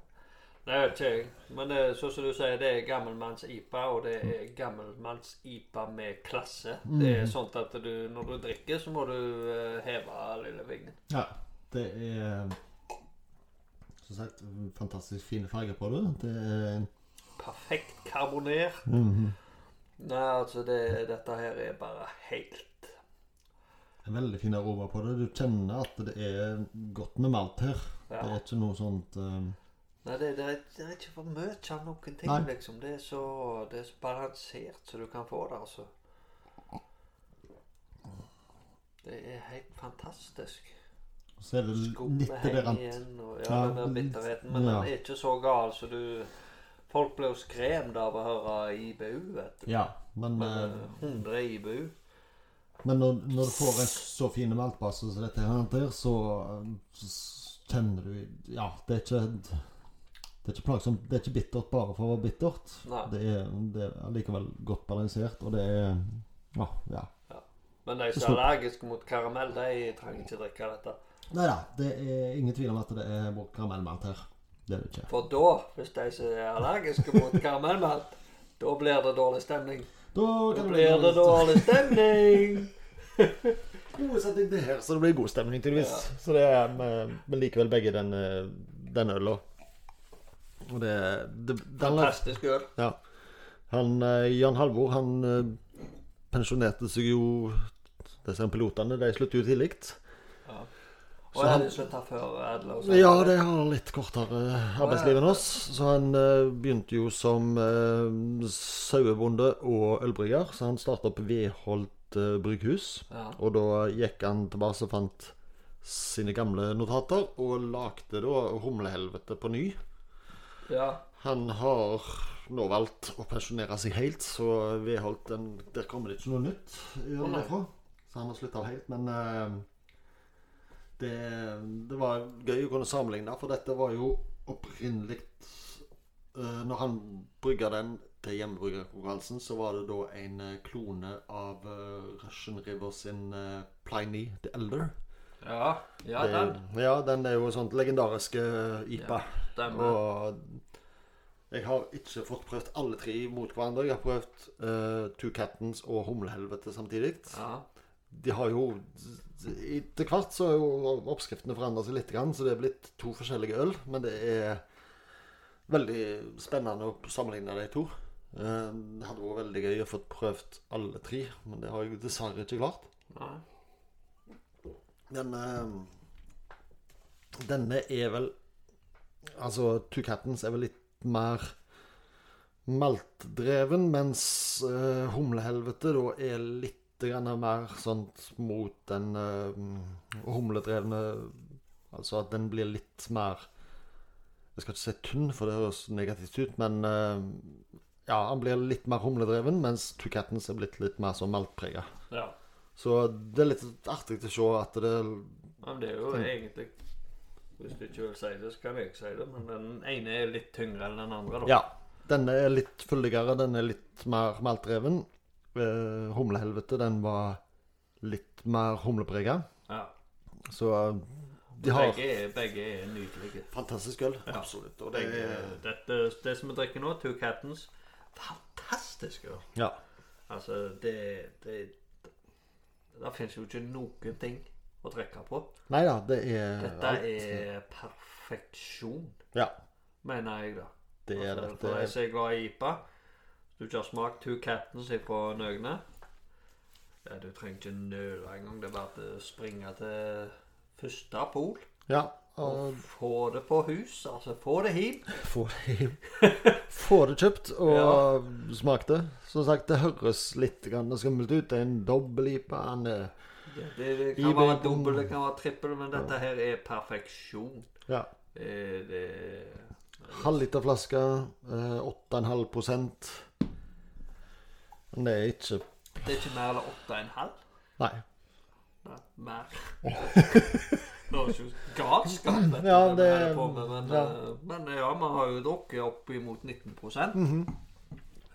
Nei, jeg vet ikke jeg. Men det, er sånn som du sier, det er gammelmanns-IPA, og det er gammelmanns-IPA med klasse. Det er sånn at du, når du drikker, så må du heve lille vingen. ja. Det er som sagt fantastisk fine farger på det. Det er Perfekt karbonert. mhm, Nei, altså, det, dette her er bare helt en veldig fin aroma på det. Du kjenner at det er godt med malt her. Det er ikke noe sånt um... Nei, det, det, er, det er ikke for mye av noen ting, Nei. liksom. Det er, så, det er så balansert så du kan få det, altså. Det er helt fantastisk. Så er det litt det der at igjen, og ja, Ja, den der bitterheten. Men ja. den er ikke så gal, så du Folk ble jo skremt av å høre IBU, vet du. Ja, men, Men eh, eh, 100 IBU men når, når du får en så fin maltbase som dette her, der, så, så kjenner du Ja, det er ikke det er ikke plagsomt. Det er ikke bittert bare for å være bittert. Nei. Det er, det er likevel godt balansert, og det er Ja. ja. Men de som er allergiske mot karamell, de trenger ikke drikke dette. Nei da, det er ingen tvil om at det er vår karamellmalt her. Det er det ikke. For da, hvis de som er allergiske mot karamellmat, da blir det dårlig stemning. Da Da blir det dårlig stemning. God setning det her, så det blir god stemning, tydeligvis. Så det er Men men likevel begge den, eh, den øla. Og det, det den, Fantastisk øl. Ja. Han, eh, Jan Halvor han eh, pensjonerte seg jo Disse pilotene de slutter jo tidlig. Og Så han- slutta før Adler? Ja, det har litt kortere arbeidsliv enn oss. Så han uh, begynte jo som uh, sauebonde og ølbrygger. Så han starta opp Veholt uh, brygghus. Ja. Og da gikk han tilbake og fant sine gamle notater, og lagde da Humlehelvete på ny. ja. Han har nå valgt å pensjonere seg helt, så Veholt den, Der kommer det ikke noe nytt derfra. Så han har slutta helt. Men eh, det, det var gøy å kunne sammenligne, for dette var jo opprinnelig uh, Når han brygga den til hjemmebryggerkonkurransen, så var det da en eh, klone av uh, Russian River sin uh, Pliny the Elder. Ja, ja Det- den. ja, den er jo sånn legendariske IPA. Stemmer. Og jeg har ikke fått prøvd alle tre mot hverandre. Jeg har prøvd uh, Two Captains og Humlehelvete samtidig. Ja. De har jo Etter hvert så har jo oppskriftene forandra seg litt, så det er blitt to forskjellige øl. Men det er veldig spennende å sammenligne de to. Eh, Det hadde vært veldig gøy å få prøvd alle tre, men det har jeg dessverre ikke klart. Nei. Den eh, Denne er vel Altså, Two Captains er vel litt mer maltdreven, mens uh, Humlehelvete da er litt mer sånn mot den uh, humledrevne Altså at den blir litt mer Jeg skal ikke si tynn, for det høres negativt ut, men uh, ja, han blir litt mer humledreven, mens Two Captains er blitt litt mer sånn maltprega. Ja. Så det er litt artig å se at det Men det er jo egentlig Hvis du ikke vil si det, så kan jeg si det. Men den ene er litt tyngre enn den andre, da. Ja. Denne er litt fyldigere, den er litt mer maltdreven. Eh, humlehelvete, den var litt mer humleprega. Ja. Så eh, de har Begge, er, begge er nydelige. fantastisk øl. Ja. Absolutt. Og det Begge, er dette, det som vi drikker nå, Two Captains, fantastisk øl. Ja. Altså, det Det, det finnes jo ikke noen ting å drikke på. Nei da, det er Dette er perfeksjon, Ja, mener jeg, da. det er. Altså, det for jeg som er glad i IPA du ikke har smakt Two Captains fra Nøgne ja, Du trenger ikke nøle engang. Det er bare å springe til første pol ja. og Og få det på hus. Altså få det hjem. få det hjem. Få det kjøpt og smak det. Som sagt, det høres litt skummelt ut. Det er en dobbel-IPA. Han er Det, det, det kan være dobbel, det kan være trippel, men dette her er perfeksjon. ja. Det, det Halvliterflaske. Eh, 8,5 prosent. Men det er ikke Det er ikke mer eller 8,5? Nei. Nei, mer. Det er ikke galskap dette Ja, vi det- holder på med, men, ja. eh, men ja, vi har jo drukket opp imot 19 -hmm.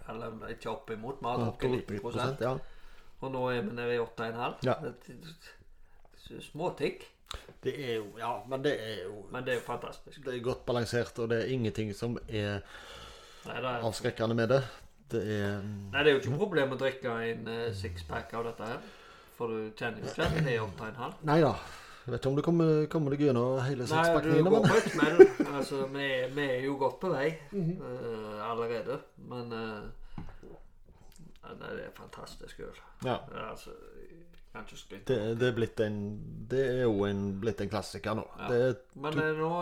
Eller ikke oppimot, vi har drukket 19 prosent, ja. Og nå er vi nede i 8,5. Ja. Småtikk, Det er jo Ja, men det er jo men det er jo fantastisk. Det er godt balansert, og det er ingenting som er Nei, det er, avskrekkende med det. Det er nei, det er jo ikke noe problem å drikke en eh, sixpack av dette her. For du kjenner jo ikke at det er 8,5. Nei da. Jeg vet ikke om du kommer, kommer deg gjennom hele Nei, du går men på et smell. Altså, vi, vi er jo godt på vei eh, allerede. Men eh, nei, det er fantastisk øl. ja. Det er Altså, jeg kan ikke skryte. Det, det er blitt en Det er jo en, blitt en klassiker nå. Ja. Det er Men eh, nå,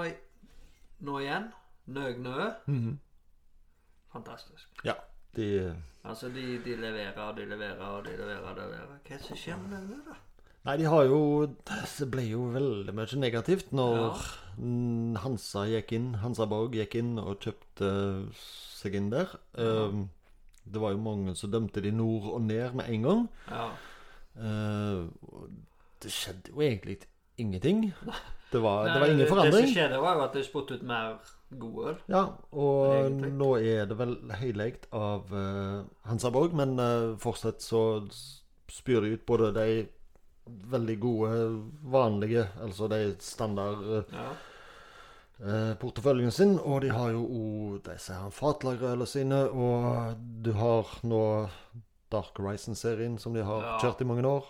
nå igjen Nøgnø. Mhm. Fantastisk. Ja. De Altså, de, de leverer og de leverer og de leverer og de leverer. Hva er det som skjer med denne, da? Nei, de har jo Det ble jo veldig mye negativt når ja. Hansa gikk inn, Hansa Borg gikk inn og kjøpte seg inn der. Um, det var jo mange som dømte de nord og ned med en gang. Ja. Uh, det skjedde jo egentlig ingenting. Det var, det var ingen Det som skjedde, var jo at de spurte ut mer god øl. Ja, og Egentlig. nå er det vel heleid av uh, Hansa Borg, men uh, fortsatt så spyr de ut både de veldig gode, vanlige, altså de standard uh, Ja. uh, porteføljen sin, og de har jo òg disse her fatlagerølene sine, og du har nå Dark Horizon-serien som de har Ja. kjørt i mange år.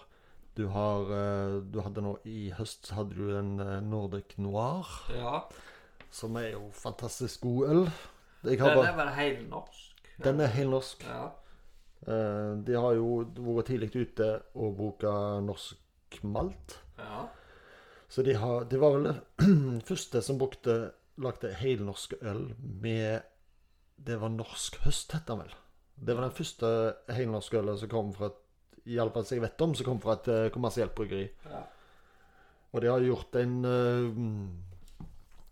Du har eh, Du hadde nå i høst hadde du en eh, Nordic Noir, ja. Som er jo fantastisk god øl. Jeg har Den er vel helnorsk? den er helnorsk. Ja. Eh, de har jo vært tidlig ute og bruke norsk malt. ja. Så de har Det var vel den første som brukte lagde helnorsk øl med Det var norsk høst, het den vel. Det var den første helnorske ølen som kom fra et i alle fall som jeg vet om, som kom fra et eh, kommersielt bryggeri. Ja. Og de har gjort en eh,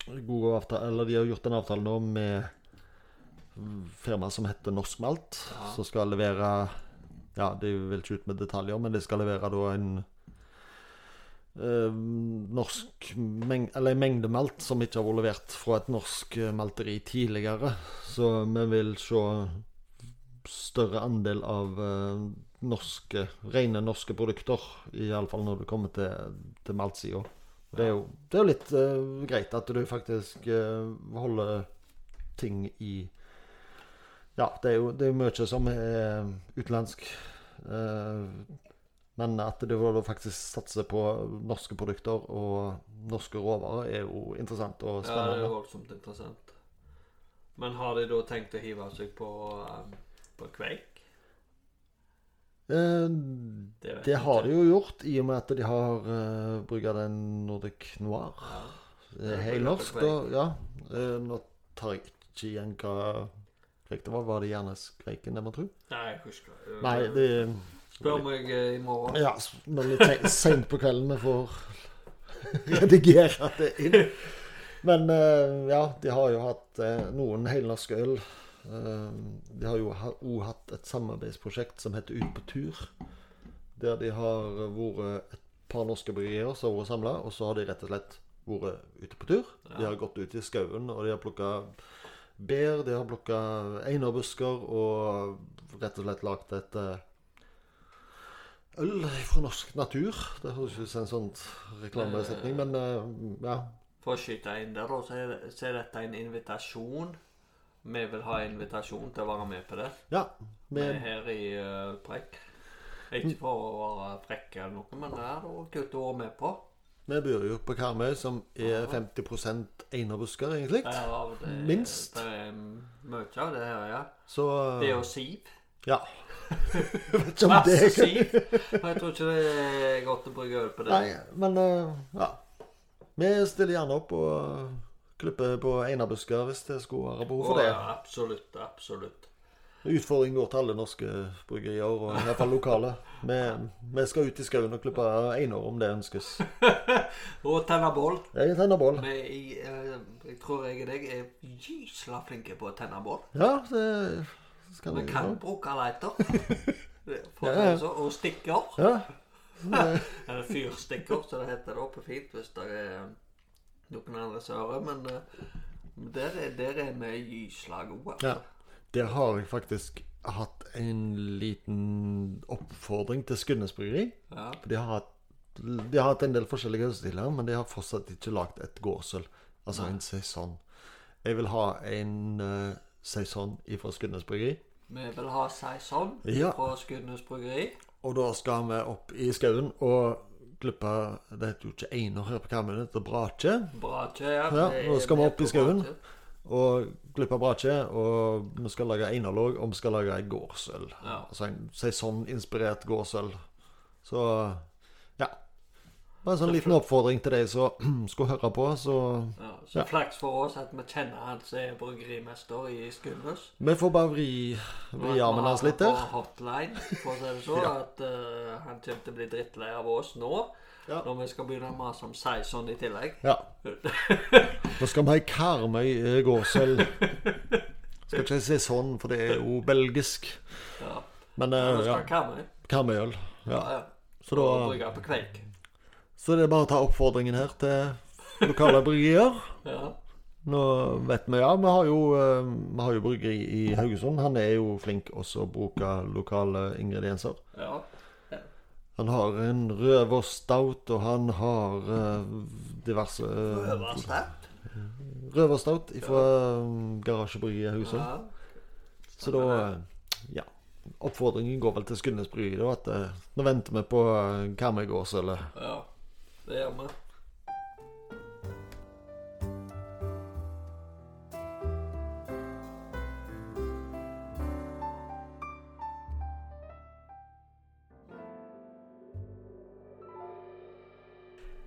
god avtale Eller de har gjort en avtale nå med firma som heter Norsk Malt, Ja. som skal levere Ja, de vil ikke ut med detaljer, men de skal levere da en eh, norsk meng eller en mengde malt som ikke har vært levert fra et norsk eh, malteri tidligere. Så vi vil se større andel av eh, norske, rene norske produkter, iallfall når det kommer til, til maltsida. Det er jo, det er jo litt uh, greit at du faktisk uh, holder ting i Ja, det er jo det er jo mye som er utenlandsk. Uh, men at du faktisk satser på norske produkter og norske råvarer, er jo interessant og spennende. Ja, det er jo voldsomt interessant. Men har de da tenkt å hive seg på, um, på kveik? Eh, Det, det har de jo gjort, i og med at de har uh, brukt den Nordic Noir. Ja. Helt er helnorsk, på da. Ja. Eh, nå tar jeg ikke igjen hva det var. Var det Jerneskveiken, det man tror? Nei, jeg husker ikke. Nei, det Spør meg eh, i morgen. Ja, når men litt seint på kvelden vi får redigere det inn. Men eh, ja, de har jo hatt eh, noen helnorske øl. Eh, de har jo òg hatt et samarbeidsprosjekt som heter Ut på tur. Der de har vært et par norske bryggerier som har vært samla, og så har de rett og slett vært ute på tur. De har gått ut i skauen, og de har plukka bær, de har plukka einerbusker og rett og slett lagd et eh, øl fra norsk natur. Det høres ut som en sånn reklamesetning, men eh, ja. For å skyte inn der, da, er, så er dette en invitasjon. Vi vil ha invitasjon til å være med på det. Ja. Vi er her i uh, Prekk. Ikke for å være frekke eller noe, men det er da kult å være med på. vi bor jo på Karmøy, som er 50 einerbusker, egentlig. Ja, det, Minst. Det er mye av det her, ja. Så Det jo siv. Ja. Vet Masse siv. Jeg tror ikke det er godt å brygge øl på det. Nei, men uh, ja. Vi stiller gjerne opp og eh, klipper på einerbusker hvis det skulle være behov for det. ja, absolutt, absolutt. Utfordringen går til alle norske bryggerier, og i hvert fall lokale. Vi, vi skal ut i skauen og klippe einer om det ønskes. Og tenne bål. Jeg tenner bål. Vi i, eh, jeg tror jeg og deg er gysla flinke på å tenne bål. Ja, det skal Vi Vi kan gjøre. bruke lighter. For Ja, ja. så, og stikker. Ja. Eller fyrstikker, som det heter da på fint, hvis det er noen andre sører. Men eh, der er, der er vi gysla gode. ja. Der har jeg faktisk hatt en liten oppfordring til Skudenes bryggeri. Ja. De har hatt de har hatt en del forskjellige ølstiler, men de har fortsatt ikke lagd et gåsøl. Altså en saison. Jeg vil ha en uh, saison fra Skudenes bryggeri. Vi vil ha saison Ja. fra Skudenes bryggeri. Og da skal vi opp i skauen og klippe Det heter jo ikke einer her på Karmøy, det heter brakje. Brakje, ja. Ja, nå skal vi opp i skauen. Og klippe brakje. Og vi skal lage einerlåg, og vi skal lage en gårdsøl. Ja. Altså en sesonginspirert gårdsøl. Så. Bare en sånn liten oppfordring til de som skulle høre på. Så Ja, så Ja. flaks for oss at vi kjenner han som er bryggerimester i Skudenes. vi får bare vri, vri armen hans litt På der. hotline, for å si det så. Ja. At uh, han kommer til å bli drittlei av oss nå. Ja. Når vi skal begynne å mase om saison i tillegg. Ja. Nå skal vi ha ei Karmøy eh, gårdsøl. Skal ikke si sånn, for det er jo belgisk. Ja. Men vi ja. Karmøyøl. Ja. Ja, ja. Så da brygge på kveik. Så det er bare å ta oppfordringen her til lokale bryggerier. Ja. Nå vet vi, ja. Vi har jo, eh, vi har jo bryggeri i Haugesund. Han er jo flink også å bruke lokale ingredienser. ja. Han har en røverstout, og han har eh, diverse uh, Røversterkt. Røverstout fra Garasjebryggeriet i Haugesund. Ja. Så da eh, Ja. Oppfordringen går vel til Skudenes bryggeri, da. At eh, nå venter vi på uh, Karmøy-gårdsølet. ja. Det gjør vi.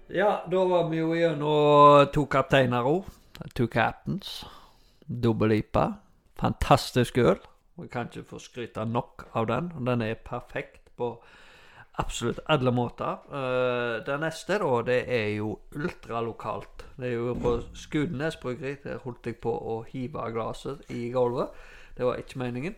Ja, da var vi jo gjennom to kapteiner òg. Two captains. Dobbel-IPA. Fantastisk øl. Vi kan ikke få skryte nok av den. Den er perfekt på absolutt alle måter. Uh, det neste, da, det er jo ultralokalt. Det er jo på Skudenes bryggeri. Der holdt jeg på å hive glasset i gulvet. Det var ikke meningen.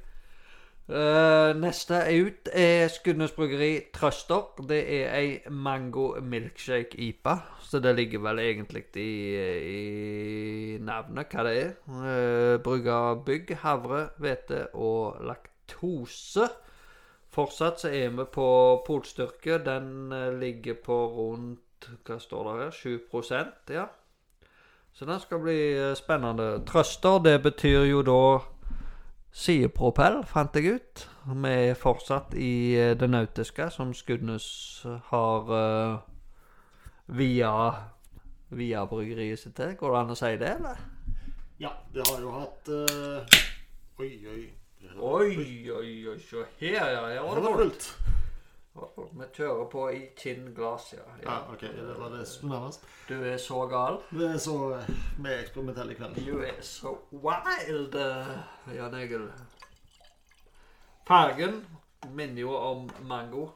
Uh, neste ut er Skudenes bryggeri Trøster. Det er ei mango milkshake IPA. Så det ligger vel egentlig i, i navnet hva det er. Uh, brygga bygg, havre, hvete og laktose. Fortsatt så er vi på polstyrke. Den eh, ligger på rundt Hva står det her? 7 ja. Så den skal bli eh, spennende. Trøster, det betyr jo da sidepropell, fant jeg ut. Vi er fortsatt i eh, det nautiske, som Skudenes har uh, via Via bryggeriet sitt til. Går det an å si det, eller? Ja, det har jo hatt uh, Oi, oi. Oi, oi, oi, se her, ja. Her var Det fullt. Vi kjører på i kinnglass, ja. Ja, OK. Det var det som nærmest. Du er så gal. Vi er så vi er eksperimentelle i kveld. Du er så wild, eh, Jan Egil. Fargen minner jo om mango.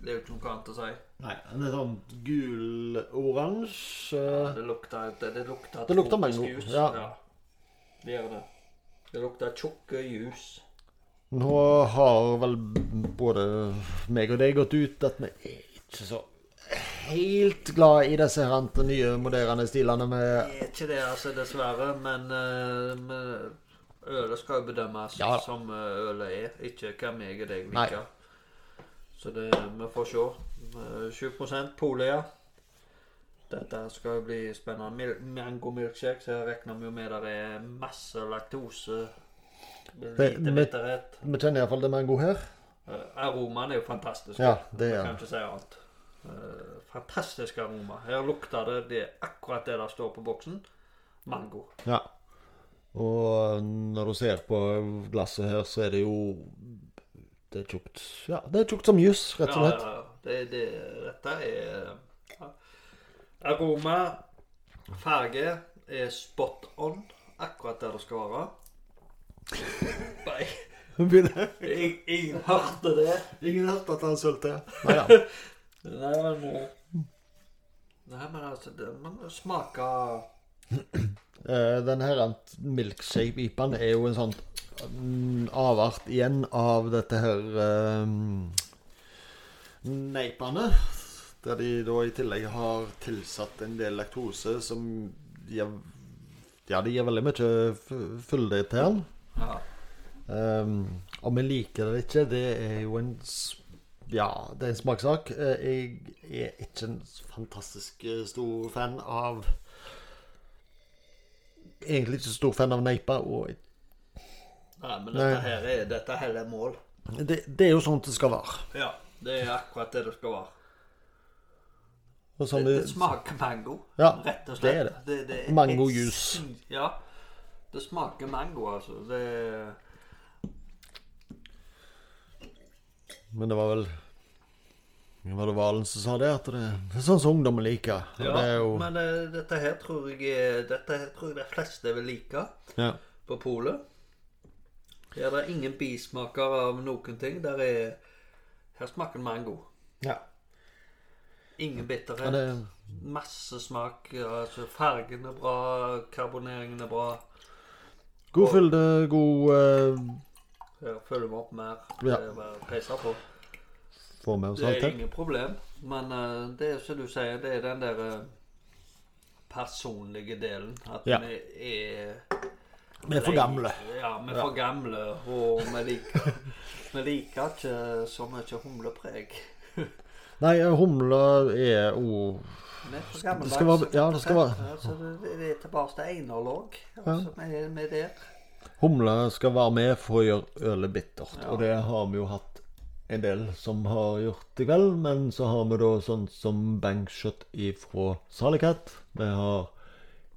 Det er jo ikke noe annet å si. Nei, en er sånn gul-oransje. Ja, det lukter Det, det lukter, Det lukter mango, Ja. ja. Det gjør det. Det lukter tjukke jus. Nå har vel både meg og deg gått ut at vi er ikke så helt glad i disse her nye, moderne stilene med Det er ikke det, altså, dessverre. Men, uh, ølet skal jo bedømmes Ja. som eh, ølet er, ikke hva meg og deg Nei. liker. Så det, vi får se. Eh, 7 Polia. Dette skal jo bli spennende. Mil mango milkshake, så jeg regner vi jo med det er masse laktose. Lite bitterhet. Vi kjenner iallfall det mango her. Eh, Aromaen er jo fantastisk. Ja, det er kan ikke si annet. Eh, fantastisk aroma. Her lukter det, det er akkurat det der står på boksen. Mango. Ja. Og når du ser på glasset her, så er det jo Det er tjukt. Ja, det er tjukt som jus, rett og slett. Ja. Det, det, dette er. Aroma, farge er spot on. Akkurat der det skal være. Nei, ing- ingen hørte det. Ingen hørte at han sølte. Nei ja. Nei, men eh, Nei, men altså det, Man smaker Eh, Den her milkshake-ipaen er jo en sånn mm, avart igjen av dette her um, neipene. Der de da i tillegg har tilsatt en del laktose som gir Ja, det gir veldig mye fylde til den. ja. Um, om jeg liker det eller ikke, det er jo en Ja, det er en smakssak. Eh, Jeg er ikke en fantastisk eh, stor fan av Egentlig ikke stor fan av neipa. Og Nei, men dette her er, dette her er mål. det, det er jo sånn det skal være. Ja, det er akkurat det det skal være. Sånn Det, det, det smaker mango, Ja, rett og det slett. er det. det, det er Mango helt juice. sin- Ja. Det smaker mango, altså. Det men det var vel Var det Valen som sa det? At det, det er sånn som ungdommen liker. Ja, det jo men det, dette her tror jeg Dette her tror jeg de fleste vil like ja. på polet. Her er det ingen bismaker av noen ting. Der er Her smaker mango. ja. Ingen bitterhet. det, Masse smak. Altså Fargen er bra, karboneringen er bra. god fylde, god uh, Her følger vi opp mer. Ja. Det er bare å på. Får med oss Det er ingen problem. Men uh, det er som du sier, det er den der uh, personlige delen. At Ja. vi er Vi er for gamle. Ja, vi er Ja. for gamle, og vi liker, vi liker ikke så mye humlepreg. Nei, humle er Vi gamle. Det skal være- ja, det skal være- Altså, det, det er tilbake til Einar òg. med vi er der. Humle skal være med for å gjøre ølet bittert. Ja. Og det har vi jo hatt en del som har gjort i kveld. Men så har vi da sånn som Bankshot ifra Salicat. Vi har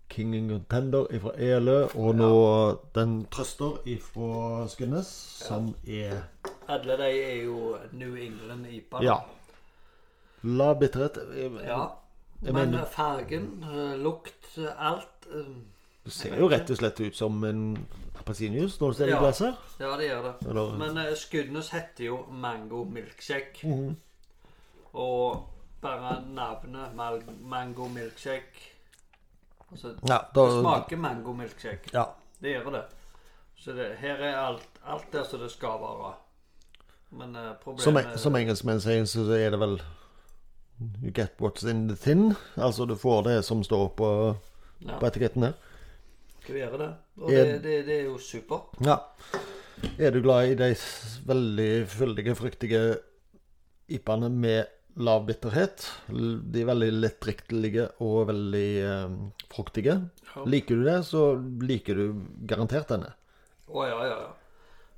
King and Contender ifra Elø. Og nå den Trøster ifra Skinnes, som er Alle de er jo New England-IPA. Ja. Lav bitterhet. Ja. Jeg Men mener- fargen, eh, lukt, eh, alt Du ser jo rett og slett ut som en appelsinjuice når du ser det i Ja. glasset. Ja, det gjør det. Eller- Men uh, Skudenes heter jo Mango Milkshake. Mhm. Og bare navnet Mango Milkshake Altså, Ja, det smaker mango milkshake. ja. Det gjør det. Så det, her er alt, alt der som det skal være. Men eh, Som, problemet som engelskmenn sier, så er det vel You get what's in the tin. Altså du får det som står på, ja, på etiketten her. skal vi gjøre det? Og Er- det, det, det er jo supert. Ja. Er du glad i de veldig fyldige, fruktige ipaene med lav bitterhet? De veldig lettdrikkelige og veldig eh, fruktige. Ja. Liker du det, så liker du garantert denne. Å ja, ja, ja.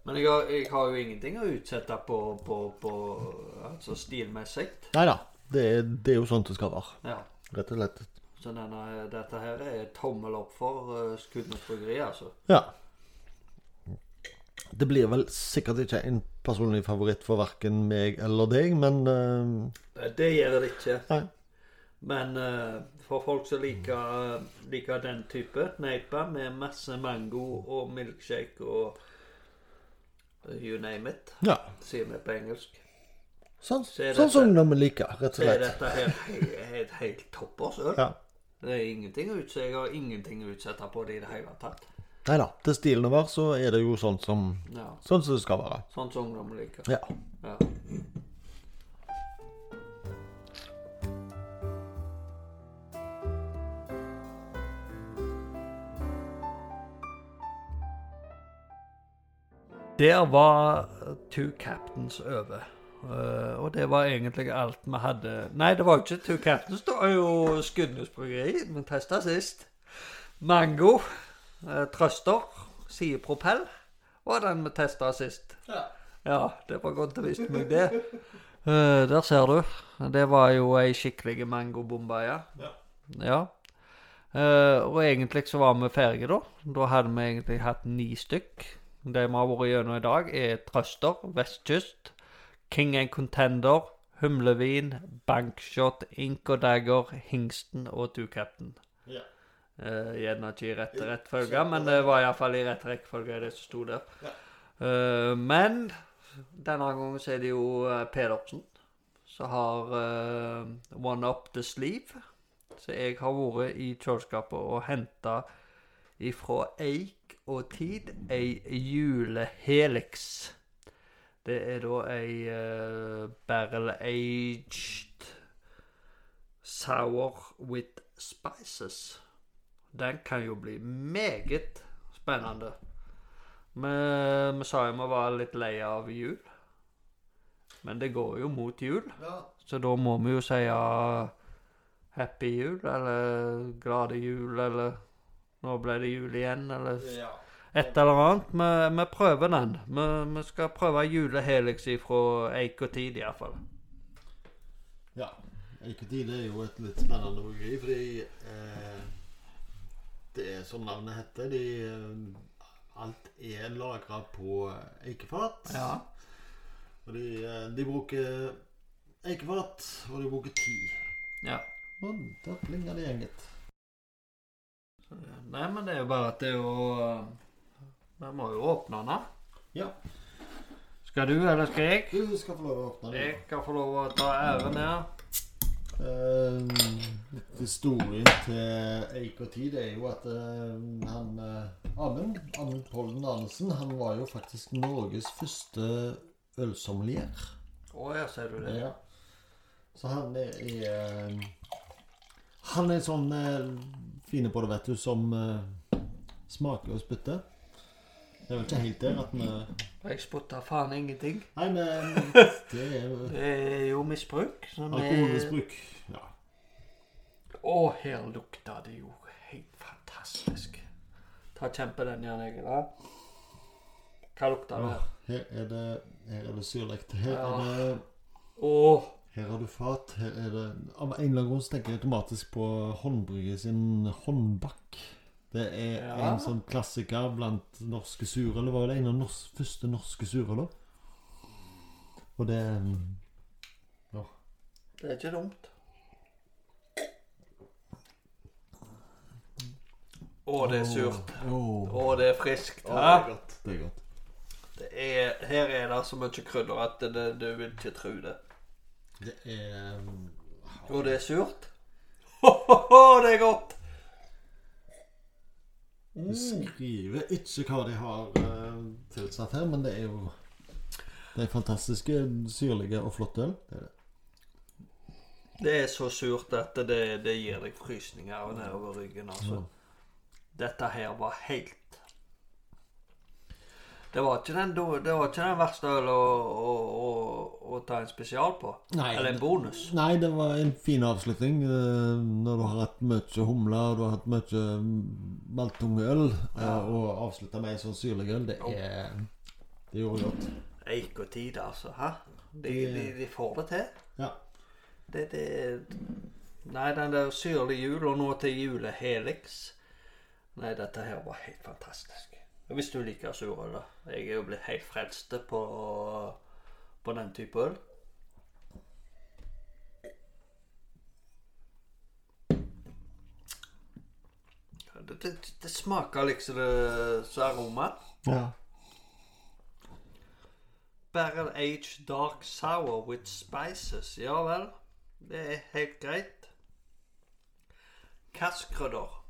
Men jeg har, jeg har jo ingenting å utsette på, på, på altså stilmessig. Nei da, det, er- det er jo sånn det skal være. Ja. Rett og slett. Så denne, dette her er tommel opp for uh, Skudenes bryggeri, altså. Ja. Det blir vel sikkert ikke en personlig favoritt for verken meg eller deg, men uh... Det gjør det ikke. Nei. Men uh, for folk som liker, liker den type neipa med masse mango og milkshake og eh, you name it, ja. sier vi på engelsk, Sånn, Så er sånn som ungdommen liker, rett og så er slett. dette her he- et helt toppers øl. Ja. Det er ingenting å utsette, jeg har ingenting å utsette på det i det hele tatt. Nei da. Til stilen vår så er det jo sånn som Ja, Sånn som det skal være. sånn som ungdom liker. Ja. Ja. Der var Two Captains over. Eh, og det var egentlig alt vi hadde Nei, det var jo ikke Two Captains. Det var jo Skudenes bryggeri. Vi testa sist. Mango. Uh, Trøster. Sidepropell var den vi testa sist. Ja, det var godt å vise meg det. Uh, der ser du. Det var jo ei skikkelig mangobombe, ja. Ja. Eh, og egentlig så var vi ferdige da. Da hadde vi egentlig hatt ni stykk. Det vi har vært gjennom i dag, er Trøster, Vestkyst, King and Contender, Humlevin, Bankshot, Ink og Dagger, Hingsten og Two Captain. Ja. Uh, gjerne ikke i rett rettfølge, men det var iallfall i rett rekkefølge, det som sto der. Eh, men denne gangen så er det jo eh, Pedersen som har uh, one up the sleeve. Så jeg har vært i kjøleskapet og henta ifra Eik og Tid ei julehelix. Det er da ei uh, barrel aged sour with spices. Den kan jo bli meget spennende. Vi, vi sa jo vi var litt lei av jul. Men det går jo mot jul, så da må vi jo si happy jul, eller glade jul, eller nå ble det jul igjen, eller et eller annet. Vi, vi prøver den. Vi, vi skal prøve julehelix fra Eik og Tid, iallfall. ja. Eiketid er jo et litt spennende bryggeri, fordi eh, det er som navnet heter. De, eh, alt er lagra på eikefat. Ja. Og de, eh, de bruker eikefat, og de bruker tid. ja. Og da plinger det gjenget. Nei, men det er jo bare at det er jo Vi må jo åpne den. Ja. Skal du, eller skal jeg? Du skal få lov å åpne Jeg kan få lov å ta æren her. Uh, historien til Eik og Tid er jo at uh, han uh, Amund, Amund Pollen Arnesen, han var jo faktisk Norges første ølsommelier. Å, ja, ser du det. Ja. Så han er, er Han er sånn fine på det, vet du, som smaker og spytter. Det er vel ikke helt der at vi Jeg spotta faen ingenting. Nei, men det er jo Det er jo misbruk. som er- alkoholmisbruk. Ja. Å, her lukter det jo helt fantastisk. Ta kjempe den, Jan Egil. da. Hva lukter det? Her er det, her er det syrlig. Her, er det, Å, her har du fat. Her er det Av en eller annen grunn så tenker jeg automatisk på håndbrygget sin håndbakk. Det er Ja. en sånn klassiker blant norske surøl. Det var det en av norsk, første norske surøler. Og det ja. Det er ikke dumt. Å, det er surt. Åh, Å, det er friskt. Åh, det er godt. Det er godt. Det er, her er det så mye krydder at det, det, du vil ikke tro det. Det er um, Og det er surt. Ho-ho-ho, det er godt. De skriver ikke hva de har uh, tilsatt her, men det er jo Det er fantastiske, syrlige og flotte øl. Det er det. Det er så surt at det, det gir deg frysninger nedover ryggen. altså. Dette her var helt Det var ikke den, det var ikke den verste ølen å, å, å, å ta en spesial på. Nei, Eller en bonus. Nei, det var en fin avslutning. eh, Når du har hatt mye humle og du har hatt mye maltunge øl, eh, og avslutta med en sånn syrlig øl, det er Det gjorde godt. Eik og tid, altså. Hæ? De, de, de får det til. Ja. Det, det Nei, den der syrlige jul, og nå til jule Helix Nei, dette her var helt fantastisk. Hvis du liker surøl. Jeg er jo blitt helt frelst på, på den type øl. Det, det, det smaker liksom det så aroma. ja. Barrel age dark sour with spices. Ja vel. Det er helt greit. Kasskrydder.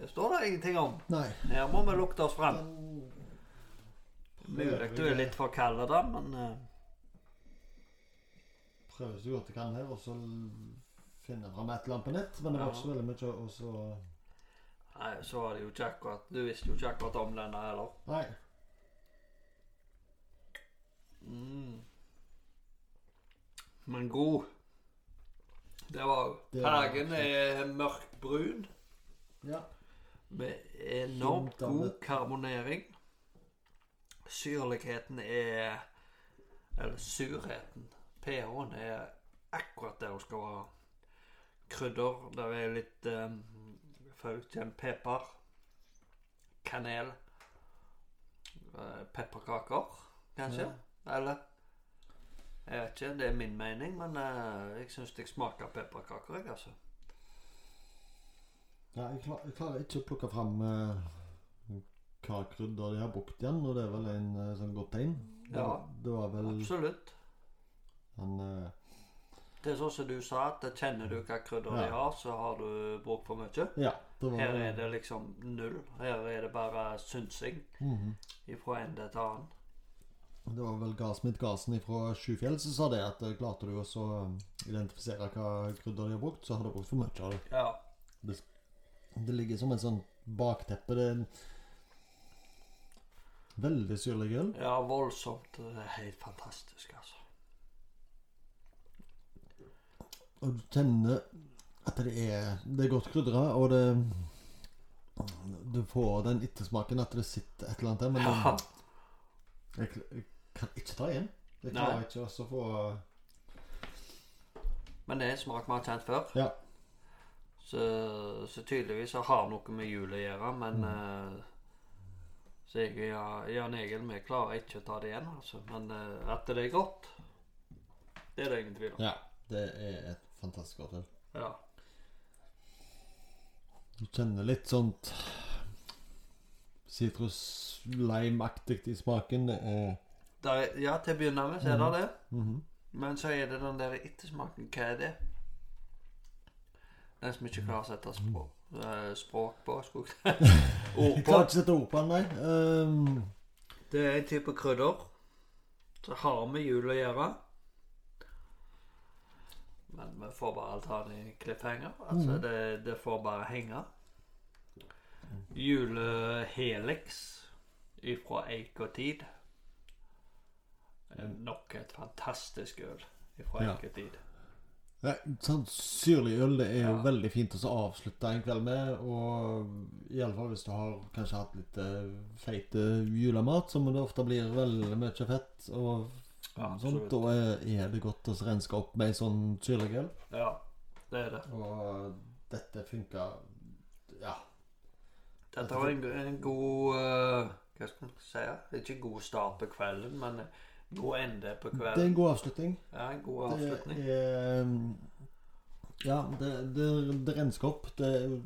Det står det ingenting om. Nei. Her må vi lukte oss fram. Mulig du er litt for kald da, men uh, Prøver så godt jeg kan her, og så finner fram et eller annet på nett. Men det var ikke så veldig mye, og så Nei, så var det jo ikke akkurat Du visste jo ikke akkurat om denne heller. Nei. Mm. Men god. Det var Det var Fargen er mørkbrun. Ja. Med enormt god karbonering. Syrligheten er Eller surheten. pH-en er akkurat der hun skal være. Krydder. Der er litt um, Følg pepper. Kanel. eh, pepperkaker, kanskje? Eller? Jeg vet ikke, det er min mening, men uh, jeg syns jeg smaker pepperkaker, jeg, altså. Ja, jeg, klar, jeg klarer ikke å plukke fram eh, hva krydder de har brukt igjen, og det er vel en eh, sånn godt tegn. Det, Ja. det var vel Absolutt. han eh, Det er sånn som du sa, at kjenner du hva krydder de har, så har du brukt for mye. Ja. Det var Her er det liksom null. Her er det bare synsing Mhm. fra en til annen. Det var vel Gasmit Gasen fra Sjufjell som sa det, at eh, klarte du også å identifisere hva krydder de har brukt, så har du brukt for mye av det. Ja. Det ligger som en sånn bakteppe. Det er en veldig syrlig øl. ja, voldsomt. Det er helt fantastisk, altså. Og du kjenner at det er, det er godt krydra, og det Du får den ettersmaken at det sitter et eller annet der, men Ja. jeg, jeg kan ikke ta igjen. Jeg Nei. klarer ikke også å få Men det er en smak vi har kjent før. Ja. Så, så tydeligvis så har noe med jul å gjøre, men eh, Så jeg ja, Jan Egil, vi klarer ikke å ta det igjen, altså. Men eh, at det er godt, det er det ingen tvil om. Ja. Det er et fantastisk godt øl. Ja. Du kjenner litt sånt sitrus-lime-aktig i smaken. Det er Der er, ja, til å begynne med så er det det. mhm. Men så er det den der ettersmaken. Hva er det? Som ikke klarer å sette språk, eh, språk på. Ord på. klarer ikke å sette ord på den, nei. Um... Det er en type krydder som har med jul å gjøre. Men vi får bare ta den i cliffhanger. Altså, det, det får bare henge. Julehelix ifra Eik og Tid. Er Nok et fantastisk øl ifra Ja. Eik og Tid. Ja, sånn syrlig øl det er jo Ja. veldig fint å så avslutte en kveld med. Og iallfall hvis du har kanskje hatt litt eh, feit eh, julemat, som det ofte blir veldig mye fett. Og Ja, sånt, da er, er det godt å renske opp med en sånn syrlig øl. Ja, det er det. Og dette funka Ja. Dette var en, en god uh, Hva skal man si? Ikke god start på kvelden, men God ende på Det er en god avslutning. Ja, en god avslutning. Det er um, Ja, det, det, det rensker opp. Det er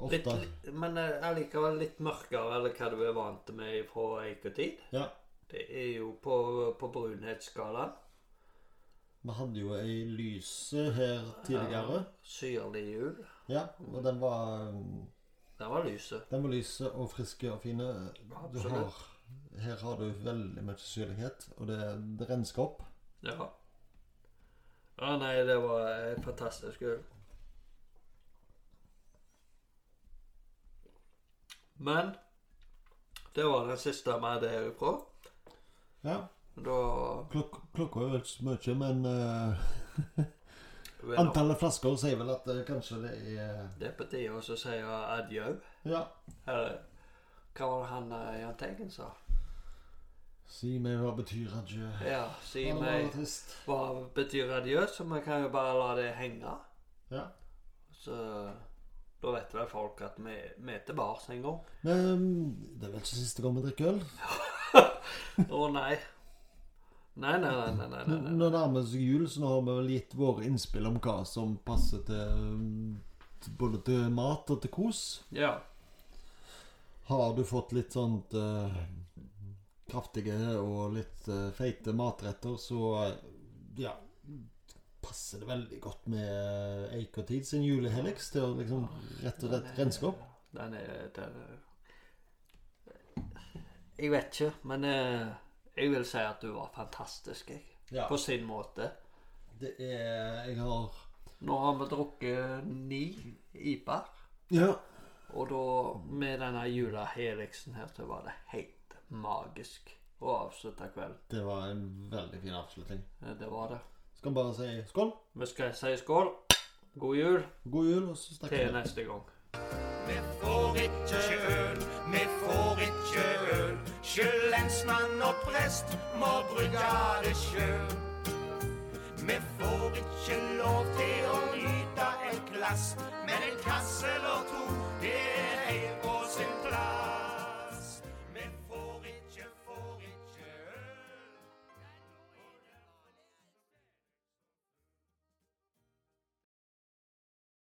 ofte Litt, men eh, allikevel litt mørkere eller hva du er vant med fra eiketid. Ja. Det er jo på, på brunhetsskalaen. Vi hadde jo ei lyse her tidligere. Ja, Syrlig jul. Ja, og den var um, Den var lyse. Den var lyse og friske og fine. Du har, her har du veldig mye syrlighet, og det, det rensker opp. Ja. Ja, nei, det var et fantastisk øl. Men det var den siste vi hadde herifra. Ja. Da Klok klokka er jo ikke så mye, men er antallet flasker sier vel at uh, kanskje det er Det er på tide å si adjø. Ja. Her, hva var det han uh, Jahn Teigen sa? Si meg hva betyr adjø. Ja, si Ja, meg hva betyr adjø, så vi kan jo bare la det henge. Ja. Så da vet vel folk at vi, vi er tilbake en gang. Men det er vel ikke siste gang vi drikker øl? Å nei. Nei, nei, nei. nei, nei, nei. Nå nærmer det seg jul, så nå har vi vel gitt våre innspill om hva som passer um, til- både til mat og til kos. Ja. Har du fått litt sånt eh, kraftige og litt eh, feite matretter, så eh, ja passer det veldig godt med Eikertid sin julehelix til å liksom rett og slett renske opp. Den er, den er Jeg vet ikke, men jeg vil si at du var fantastisk, jeg. Ja, På sin måte. det er Jeg har Nå har vi drukket ni IPA-er. Ja. Og da, med denne jula Heriksen her, så var det helt magisk å avslutte kvelden. Det var en veldig fin avslutning. Det var det. Skal bare si skål. Vi skal si skål. God jul God jul, og så snakkes til neste gang. Vi får ikke øl, vi får ikke øl. Sjøl lensmann og prest må brygge det sjøl. Vi får ikke lov til å nyte et glass